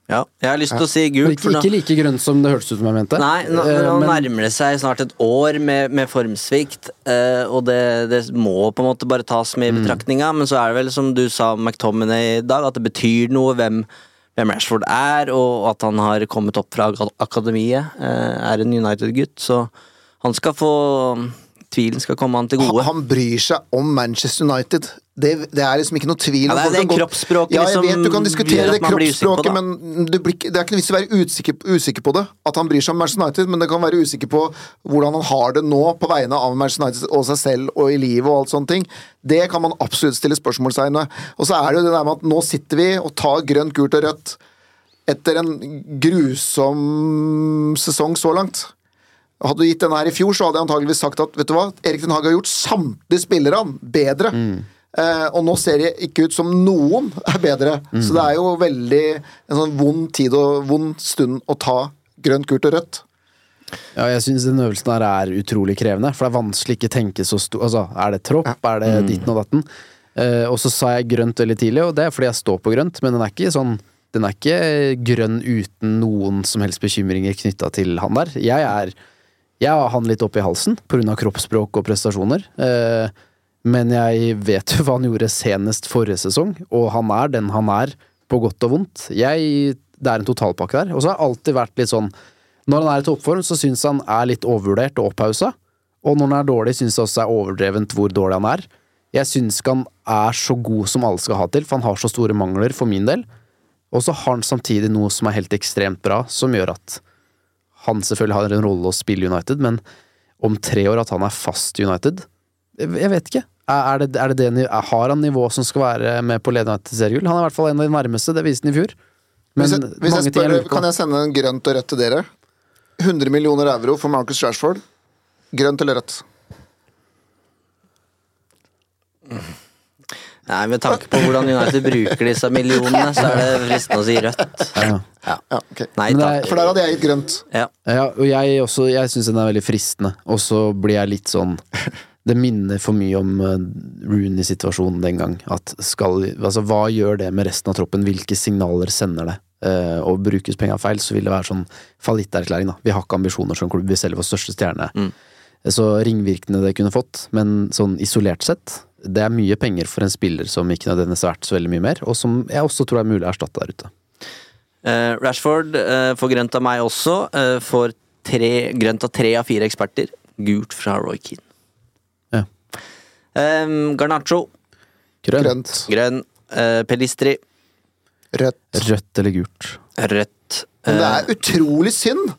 [SPEAKER 1] Ja, jeg har lyst til å si gult.
[SPEAKER 3] Ikke, ikke like grønt som det hørtes ut som jeg mente.
[SPEAKER 1] Nei, nå,
[SPEAKER 3] Eh,
[SPEAKER 1] nå
[SPEAKER 3] men-
[SPEAKER 1] nærmer det seg snart et år med, med formsvikt, eh, og det, det må på en måte bare tas med i betraktninga, men så er det vel som du sa McTominay i dag, at det betyr noe hvem, hvem Rashford er, og at han har kommet opp fra akademiet, eh, er en United-gutt, så han skal få Tvilen skal komme han til gode.
[SPEAKER 2] han bryr seg om Manchester United. Det, det er liksom ikke noe tvil.
[SPEAKER 1] Ja, det er det
[SPEAKER 2] godt-
[SPEAKER 1] kroppsspråket
[SPEAKER 2] Ja, jeg
[SPEAKER 1] liksom
[SPEAKER 2] vet du kan diskutere det kroppsspråket,
[SPEAKER 1] det.
[SPEAKER 2] men det, blir, det er ikke noe vits i å være usikker, usikker på det. At han bryr seg om Manchester United, men det kan være usikker på hvordan han har det nå på vegne av Manchester United og seg selv og i livet og alt sånne ting. Det kan man absolutt stille spørsmålstegn ved. Og så er det jo det der med at nå sitter vi og tar grønt, gult og rødt etter en grusom sesong så langt. Hadde du gitt denne her i fjor, så hadde jeg antageligvis sagt at vet du hva, Erik Den Haag har gjort samtlige spillerne bedre. Eh, og nå ser det ikke ut som noen er bedre. Så det er jo veldig en sånn vond tid og vond stund å ta grønt, gult og rødt.
[SPEAKER 3] Ja, jeg syns den øvelsen her er utrolig krevende, for det er vanskelig ikke tenke så stor Altså, er det tropp, er det ditten og datten? Eh, og så sa jeg grønt veldig tidlig, og det er fordi jeg står på grønt, men den er ikke sånn Den er ikke grønn uten noen som helst bekymringer knytta til han der. Jeg er Jeg har han litt opp i halsen pga. kroppsspråk og prestasjoner. Eh, men jeg vet jo hva han gjorde senest forrige sesong, og han er den han er, på godt og vondt. Jeg, det er en totalpakke der. Og så har jeg alltid vært litt sånn Når han er i toppform, så syns han er litt overvurdert og opphausa. Og når han er dårlig, syns jeg også det er overdrevent hvor dårlig han er. Jeg syns ikke han er så god som alle skal ha til, for han har så store mangler for min del. Og så har han samtidig noe som er helt ekstremt bra, som gjør at han selvfølgelig har en rolle å spille United, men om tre år at han er fast United Jeg vet ikke. Er det, er det det, har han nivå som skal være med på United til seriegull? Han er i hvert fall en av de nærmeste, det viste han i fjor. Men
[SPEAKER 2] hvis jeg, hvis jeg spør,
[SPEAKER 3] jeg.
[SPEAKER 2] Kan jeg sende en grønt og rødt til dere? 100 millioner euro for Marcus Rashford. Grønt eller rødt?
[SPEAKER 1] Nei, Med tanke på hvordan United bruker disse millionene, så er det fristende å si rødt.
[SPEAKER 3] Ja.
[SPEAKER 1] Ja.
[SPEAKER 2] Ja, okay.
[SPEAKER 1] Nei
[SPEAKER 3] det er-
[SPEAKER 2] For der hadde jeg gitt grønt.
[SPEAKER 1] Ja.
[SPEAKER 3] Ja, og jeg også, jeg syns den er veldig fristende, og så blir jeg litt sånn Det minner for mye om uh, Rooney-situasjonen den gang. At skal, altså, hva gjør det med resten av troppen? Hvilke signaler sender det? Eh, og brukes penga feil, så vil det være sånn fallitterklæring. Vi har ikke ambisjoner som klubb, vi selger vår største stjerne. Så ringvirkningene det kunne fått, men sånn isolert sett, det er mye penger for en spiller som ikke nødvendigvis har vært så veldig mye mer, og som jeg også tror er mulig å erstatte der ute.
[SPEAKER 1] Eh, Rashford eh, får grønt av meg også. eh, får tre, grønt av tre av fire eksperter. Gult fra Roy Keane.
[SPEAKER 3] Ja.
[SPEAKER 1] Um, Garnaccio.
[SPEAKER 3] Grønt.
[SPEAKER 2] Grønt.
[SPEAKER 1] Grønn. Eh, Pelistri.
[SPEAKER 2] Rødt.
[SPEAKER 3] Rødt eller gult.
[SPEAKER 1] Rødt.
[SPEAKER 2] Men det er utrolig synd!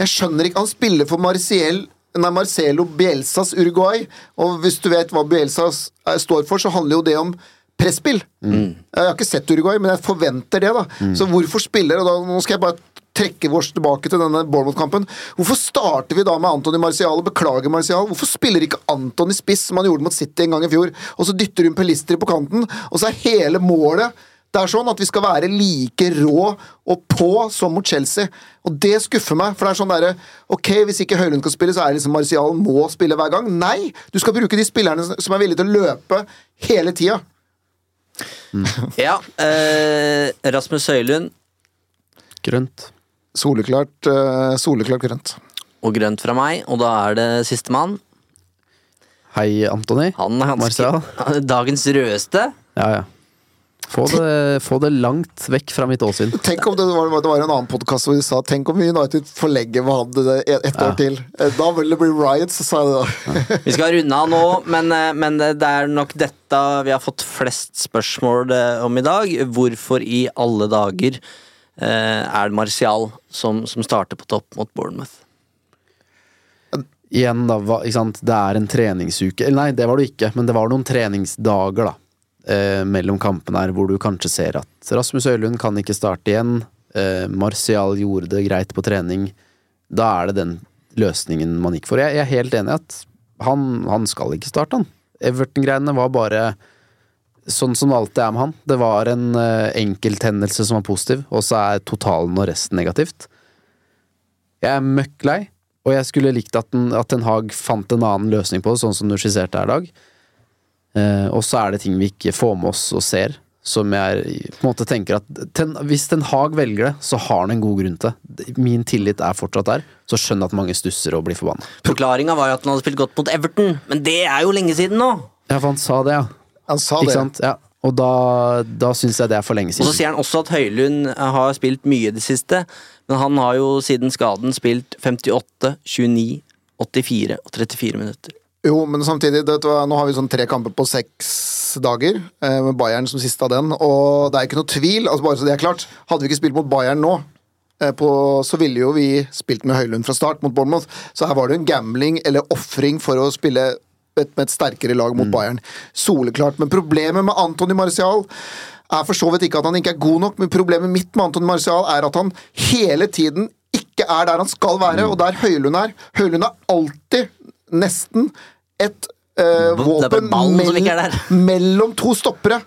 [SPEAKER 2] Jeg skjønner ikke Han spiller for Marciel Nei, Marcelo Bielsas Uruguay, og hvis du vet hva Bielsa er- står for, så handler jo det om presspill. Jeg har ikke sett Uruguay, men jeg forventer det, da. Så hvorfor spiller og da, Nå skal jeg bare trekke vårs tilbake til denne Bournemouth-kampen. Hvorfor starter vi da med Antony Marcial og beklager Marcial? Hvorfor spiller ikke Antony spiss, som han gjorde mot City en gang i fjor, og så dytter hun Pelistri på kanten, og så er hele målet det er sånn at vi skal være like rå og på som mot Chelsea. Og det skuffer meg. For det er sånn derre Ok, hvis ikke Høylund kan spille, så er det liksom Martial må spille hver gang. Nei! Du skal bruke de spillerne som er villige til å løpe hele tida.
[SPEAKER 1] ja. eh, Rasmus Høylund
[SPEAKER 3] Grønt.
[SPEAKER 2] Soleklart, eh, soleklart grønt.
[SPEAKER 1] og grønt fra meg, og da er det sistemann.
[SPEAKER 3] Hei, Antony.
[SPEAKER 1] Han er ganske dagens rødeste.
[SPEAKER 3] Ja, ja. Få det, få det langt vekk fra mitt åsyn.
[SPEAKER 2] Tenk om det var, det var en annen podkast hvor de sa Tenk om United forlegger med han det et, et år til. Eh, Da vil det bli riots, sa de da.
[SPEAKER 1] Vi skal runde av nå, men, eh, men det er nok dette vi har fått flest spørsmål eh, om i dag. Hvorfor i alle dager eh, er det Martial som, som starter på topp mot Bournemouth?
[SPEAKER 3] Igjen, da, ikke sant. Det er en treningsuke. Eller nei, det var det ikke, men det var noen treningsdager, da. Eh, mellom kampene her, hvor du kanskje ser at Rasmus Øylund kan ikke starte igjen. Eh, Martial gjorde det greit på trening. Da er det den løsningen man gikk for. Jeg, jeg er helt enig i at han, han skal ikke starte, han. Everton-greiene var bare sånn som det alltid er med han. Det var en eh, enkelthendelse som var positiv, og så er totalen og resten negativt. Jeg er møkk lei, og jeg skulle likt at, den, Haag fant en annen løsning på det, sånn som du skisserte her i dag. Eh, og så er det ting vi ikke får med oss og ser, som jeg på en måte tenker at ten, Hvis Ten Hag velger det, så har han en god grunn til det. Min tillit er fortsatt der, så skjønner jeg at mange stusser og blir forbanna.
[SPEAKER 1] Forklaringa var jo at han hadde spilt godt mot Everton, men det er jo lenge siden nå!
[SPEAKER 3] Ja, for han sa det, ja.
[SPEAKER 2] Han sa
[SPEAKER 3] Ikke
[SPEAKER 2] det.
[SPEAKER 3] sant? Ja. Og da, da syns jeg det er for lenge siden.
[SPEAKER 1] Og så sier han også at Høylund har spilt mye i det siste, men han har jo siden skaden spilt 58, 29, 84 og 34 minutter.
[SPEAKER 2] Jo, men samtidig, det, nå har vi sånn tre kamper på seks dager, eh, med Bayern som siste av den, og det er ikke noe tvil, altså bare så det er klart, hadde vi ikke spilt mot Bayern nå, eh, på, så ville jo vi spilt med Høylund fra start mot Bournemouth, så her var det en gambling eller offring for å spille et, med et sterkere lag mot Bayern. Soleklart, men problemet med Antony Martial er for så vidt ikke at han ikke er god nok, men problemet mitt med Antony Martial er at han hele tiden ikke er der han skal være, og der Høylund er. Høylund er alltid, nesten, et eh, våpen
[SPEAKER 1] der.
[SPEAKER 2] mellom to stoppere.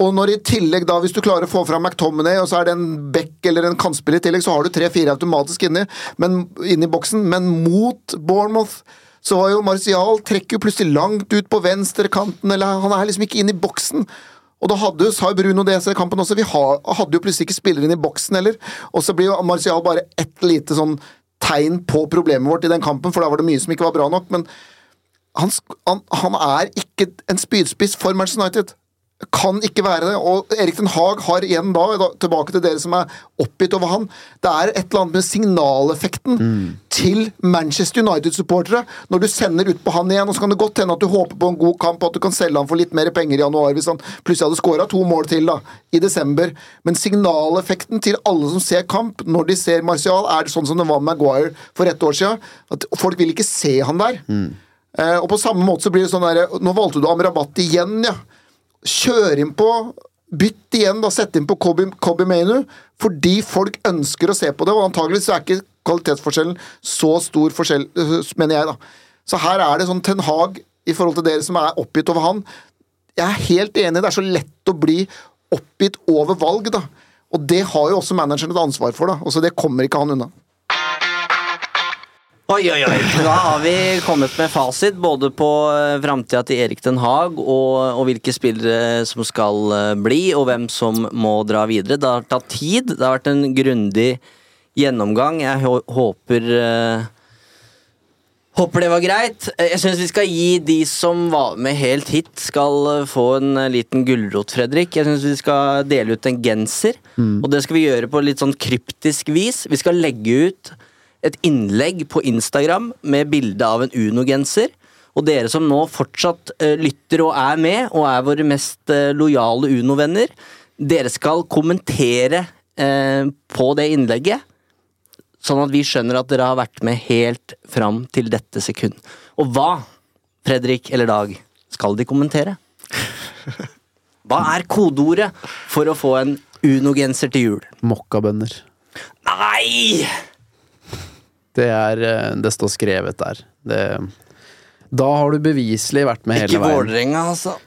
[SPEAKER 2] Og når i tillegg da, hvis du klarer å få fram McTominay, og så er det en back eller en kantspill i tillegg, så har du tre-fire automatisk inni, men, inni boksen. Men mot Bournemouth så var jo Martial trekker jo plutselig langt ut på venstrekanten, eller han er liksom ikke inne i boksen. Og da hadde jo, sa jo Bruno det i kampen også, vi hadde jo plutselig ikke spillere inn i boksen heller. Og så blir jo Martial bare ett lite sånn tegn på problemet vårt i den kampen, for da var det mye som ikke var bra nok. Men han, han, han er ikke en spydspiss for Manchester United. Kan ikke være det. Og Erik Den Haag har igjen da, tilbake til dere som er oppgitt over han, det er et eller annet med signaleffekten til Manchester United-supportere. Når du sender ut på han igjen, og så kan det godt hende at du håper på en god kamp, og at du kan selge han for litt mer penger i januar hvis han plutselig hadde skåra to mål til da, i desember. Men signaleffekten til alle som ser kamp, når de ser Martial, er det sånn som det var med Maguire for ett år siden. At folk vil ikke se han der. Eh, og på samme måte så blir det sånn der Nå valgte du Amrabat igjen, ja. Kjør inn på bytt igjen, da. Sett inn på Kobe, Kobi Mainu. Fordi folk ønsker å se på det, og antageligvis er ikke kvalitetsforskjellen så stor forskjell, øh, mener jeg, da. Så her er det sånn Ten Hag i forhold til dere som er oppgitt over han. Jeg er helt enig, det er så lett å bli oppgitt over valg, da. Og det har jo også manageren et ansvar for, da. Og så det kommer ikke han unna.
[SPEAKER 1] Oi, oi, oi. Da har vi kommet med fasit både på eh, framtida til Erik Den Haag og, og hvilke spillere som skal eh, bli, og hvem som må dra videre. Det har tatt tid. Det har vært en grundig gjennomgang. Jeg håper eh, Håper det var greit. Eh, Jeg syns vi skal gi de som var med helt hit, skal eh, få en eh, liten gulrot, Fredrik. Jeg syns vi skal dele ut en genser, og det skal vi gjøre på litt sånn kryptisk vis. Vi skal legge ut et innlegg på Instagram med bilde av en Uno-genser. Og dere som nå fortsatt eh, lytter og er med, og er våre mest eh, lojale Uno-venner, dere skal kommentere eh, på det innlegget. Sånn at vi skjønner at dere har vært med helt fram til dette sekund. Og hva, Fredrik eller Dag, skal de kommentere? Hva er kodeordet for å få en Uno-genser til jul?
[SPEAKER 3] Mokkabønner.
[SPEAKER 1] Nei!
[SPEAKER 3] Det er eh, Det står skrevet der. Det, da har du beviselig vært med
[SPEAKER 1] Ikke
[SPEAKER 3] hele veien.
[SPEAKER 1] Vålerenga, altså.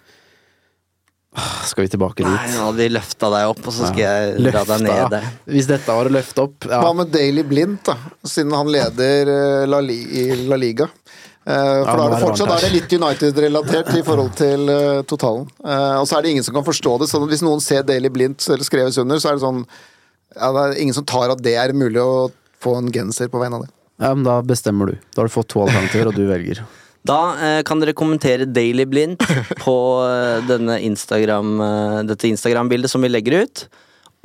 [SPEAKER 3] Skal vi tilbake dit?
[SPEAKER 1] Nei, nå hadde de løfta deg opp, og så skal jeg dra deg ned
[SPEAKER 3] Hvis dette var å løfte opp ja.
[SPEAKER 2] Hva med Daily Blind, da? Siden han leder eh, La, Li i La Liga. Eh, for
[SPEAKER 3] ja,
[SPEAKER 2] da er det fortsatt er det litt United-relatert i forhold til totalen. Eh, og så er det ingen som kan forstå det. sånn at Hvis noen ser Daily Blind eller skreves under, så er det sånn ja, Det er ingen som tar at det er mulig å få en genser på vegne av det.
[SPEAKER 3] ja, men da bestemmer du. Da har du fått to alternativer, og du velger.
[SPEAKER 1] Da eh, kan dere kommentere Daily Blind på eh, denne Instagram, eh, dette Instagram-bildet som vi legger ut.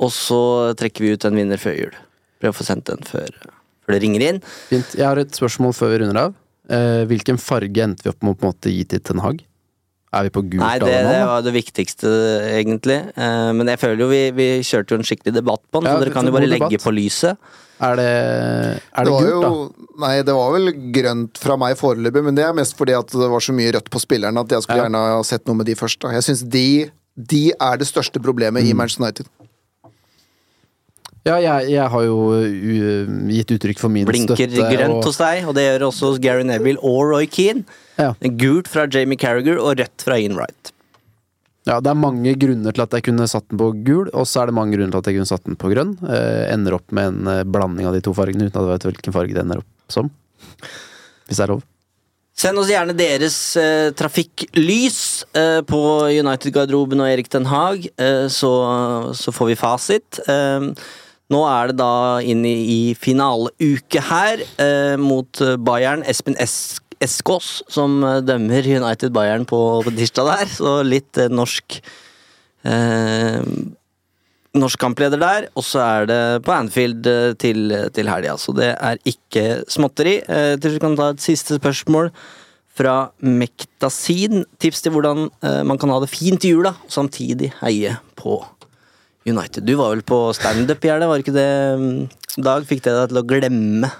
[SPEAKER 1] Og så trekker vi ut en vinner før jul. Prøv å få sendt den før, før det ringer inn.
[SPEAKER 3] Fint. Jeg har et spørsmål før vi runder av. Eh, hvilken farge endte vi opp med å på en måte gi til Ten Hag? Er vi på gult
[SPEAKER 1] Nei, det, det var det viktigste, egentlig. Eh, men jeg føler jo vi, vi kjørte jo en skikkelig debatt på den,
[SPEAKER 3] Ja,
[SPEAKER 1] så dere kan jo bare legge
[SPEAKER 3] debatt.
[SPEAKER 1] på lyset.
[SPEAKER 3] Er det, er det,
[SPEAKER 2] det
[SPEAKER 3] gult, da?
[SPEAKER 2] Nei, det var vel grønt fra meg foreløpig, men det er mest fordi at det var så mye rødt på spillerne at jeg skulle
[SPEAKER 3] Ja.
[SPEAKER 2] gjerne ha sett noe med de først. Da. Jeg syns de, de er det største problemet
[SPEAKER 3] Mm.
[SPEAKER 2] i Manchester United.
[SPEAKER 3] Ja, jeg, jeg har jo uh, gitt uttrykk for min
[SPEAKER 1] Blinker
[SPEAKER 3] støtte.
[SPEAKER 1] grønt
[SPEAKER 3] og-
[SPEAKER 1] hos deg, og det gjør også hos Gary Neville og Roy Keane.
[SPEAKER 3] Ja.
[SPEAKER 1] Gult fra Jamie Carragher og rødt fra Ian Wright.
[SPEAKER 3] Ja, det er mange grunner til at jeg kunne satt den på gul, og så er det mange grunner til at jeg kunne satt den på grønn. Eh, ender opp med en eh, blanding av de to fargene, uten at jeg vet hvilken farge det ender opp som. Hvis det er lov.
[SPEAKER 1] Send oss gjerne deres eh, trafikklys eh, på United-garderoben og Erik Den Haag, eh, så, så får vi fasit. Eh, nå er det da inn i, i finaleuke her mot Bayern. Espen es Eskås som eh, dømmer United-Bayern på, på tirsdag der, så litt eh, norsk eh, Norsk kampleder der, og så er det på Anfield eh, til, til helga. Så det er ikke småtteri. Eh, til slutt kan vi ta et siste spørsmål fra Mektasin. Tips til hvordan eh, man kan ha det fint i jula, og samtidig heie på United. Du var vel på standup i helga, var ikke det, mm, Dag? Fikk det deg til å glemme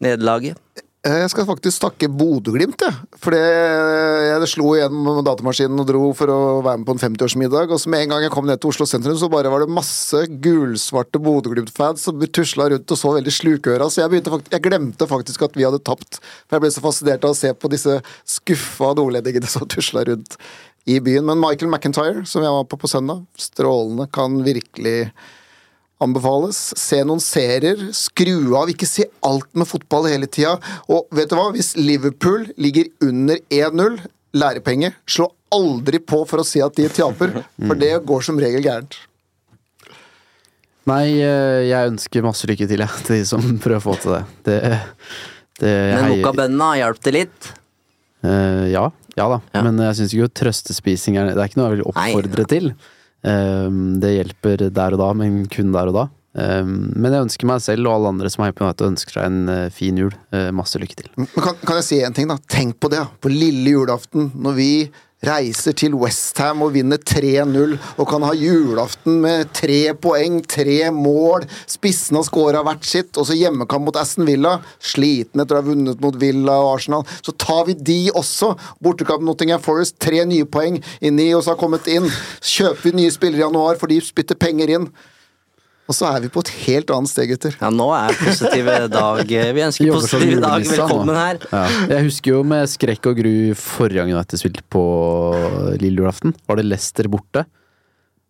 [SPEAKER 1] nederlaget?
[SPEAKER 2] Eh, Jeg skal faktisk takke Bodø-Glimt, jeg. Det, jeg slo igjen datamaskinen og dro for å være med på en 50-årsmiddag. Og så med en gang jeg kom ned til Oslo sentrum, så bare var det masse gulsvarte Bodø-Glimt-fans som tusla rundt og så veldig slukøra. Så jeg, faktisk, jeg glemte faktisk at vi hadde tapt. For jeg ble så fascinert av å se på disse skuffa nordlendingene som tusla rundt i byen. Men Michael McIntyre, som jeg var på på søndag, strålende, kan virkelig anbefales. Se noen serier. Skru av, ikke se alt med fotball hele tida. Og vet du hva, hvis Liverpool ligger under 1-0, lærepenge, slå aldri på for å si at de taper, for det går som regel gærent.
[SPEAKER 3] Nei, eh, jeg ønsker masse lykke til, jeg, til de som prøver å få til det. det, det
[SPEAKER 1] Men
[SPEAKER 3] heier-
[SPEAKER 1] Moka-bønnene hjalp det litt?
[SPEAKER 3] Uh, ja, ja da. Men jeg syns ikke trøstespising er Det er ikke noe jeg vil oppfordre til. Um, det hjelper der og da, men kun der og da. Um, men jeg ønsker meg selv og alle andre som er på United, ønsker seg en eh, fin jul. Eh, masse lykke til.
[SPEAKER 2] Kan, kan jeg si en ting, da? Tenk på det. På lille julaften, når vi reiser til Westham og vinner 3-0 og kan ha julaften med tre poeng, tre mål. Spissen har scora hvert sitt, og så hjemmekamp mot Aston Villa. Sliten etter å ha vunnet mot Villa og Arsenal. Så tar vi de også. Bortekamp Nottingham Forest, tre nye poeng. Inni oss har kommet inn. Kjøper vi nye spillere i januar, for de spytter penger inn. Og så er vi på et helt annet sted, gutter.
[SPEAKER 1] Ja, nå er positive dag Vi ønsker positive dag velkommen her.
[SPEAKER 3] Ja. Jeg husker jo med skrekk og gru forrige gang United spilte på lille julaften. Var det Leicester borte?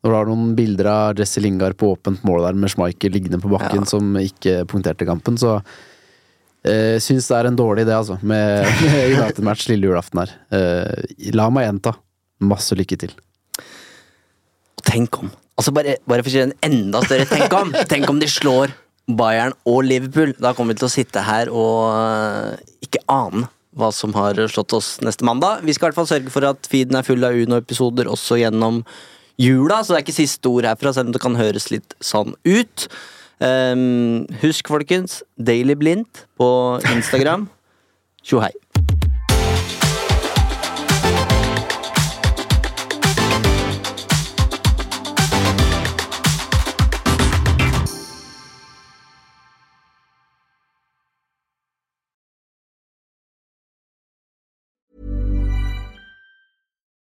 [SPEAKER 3] Når du har noen bilder av Jesse Lingard på åpent mål der med Schmeichel liggende på bakken
[SPEAKER 1] Ja.
[SPEAKER 3] som ikke punkterte kampen, så eh, syns det er en dårlig idé, altså, med, med United-match lille julaften her. Eh, la meg gjenta. Masse lykke til.
[SPEAKER 1] Tenk om Altså bare, bare for å gjøre en enda større tenk om Tenk om de slår Bayern og Liverpool. Da kommer vi til å sitte her og øh, ikke ane hva som har slått oss neste mandag. Vi skal i hvert fall sørge for at feeden er full av Uno-episoder også gjennom jula, så det er ikke siste ord herfra, selv om det kan høres litt sånn ut. Um, husk, folkens, Daily Blindt på Instagram. Tjo hei.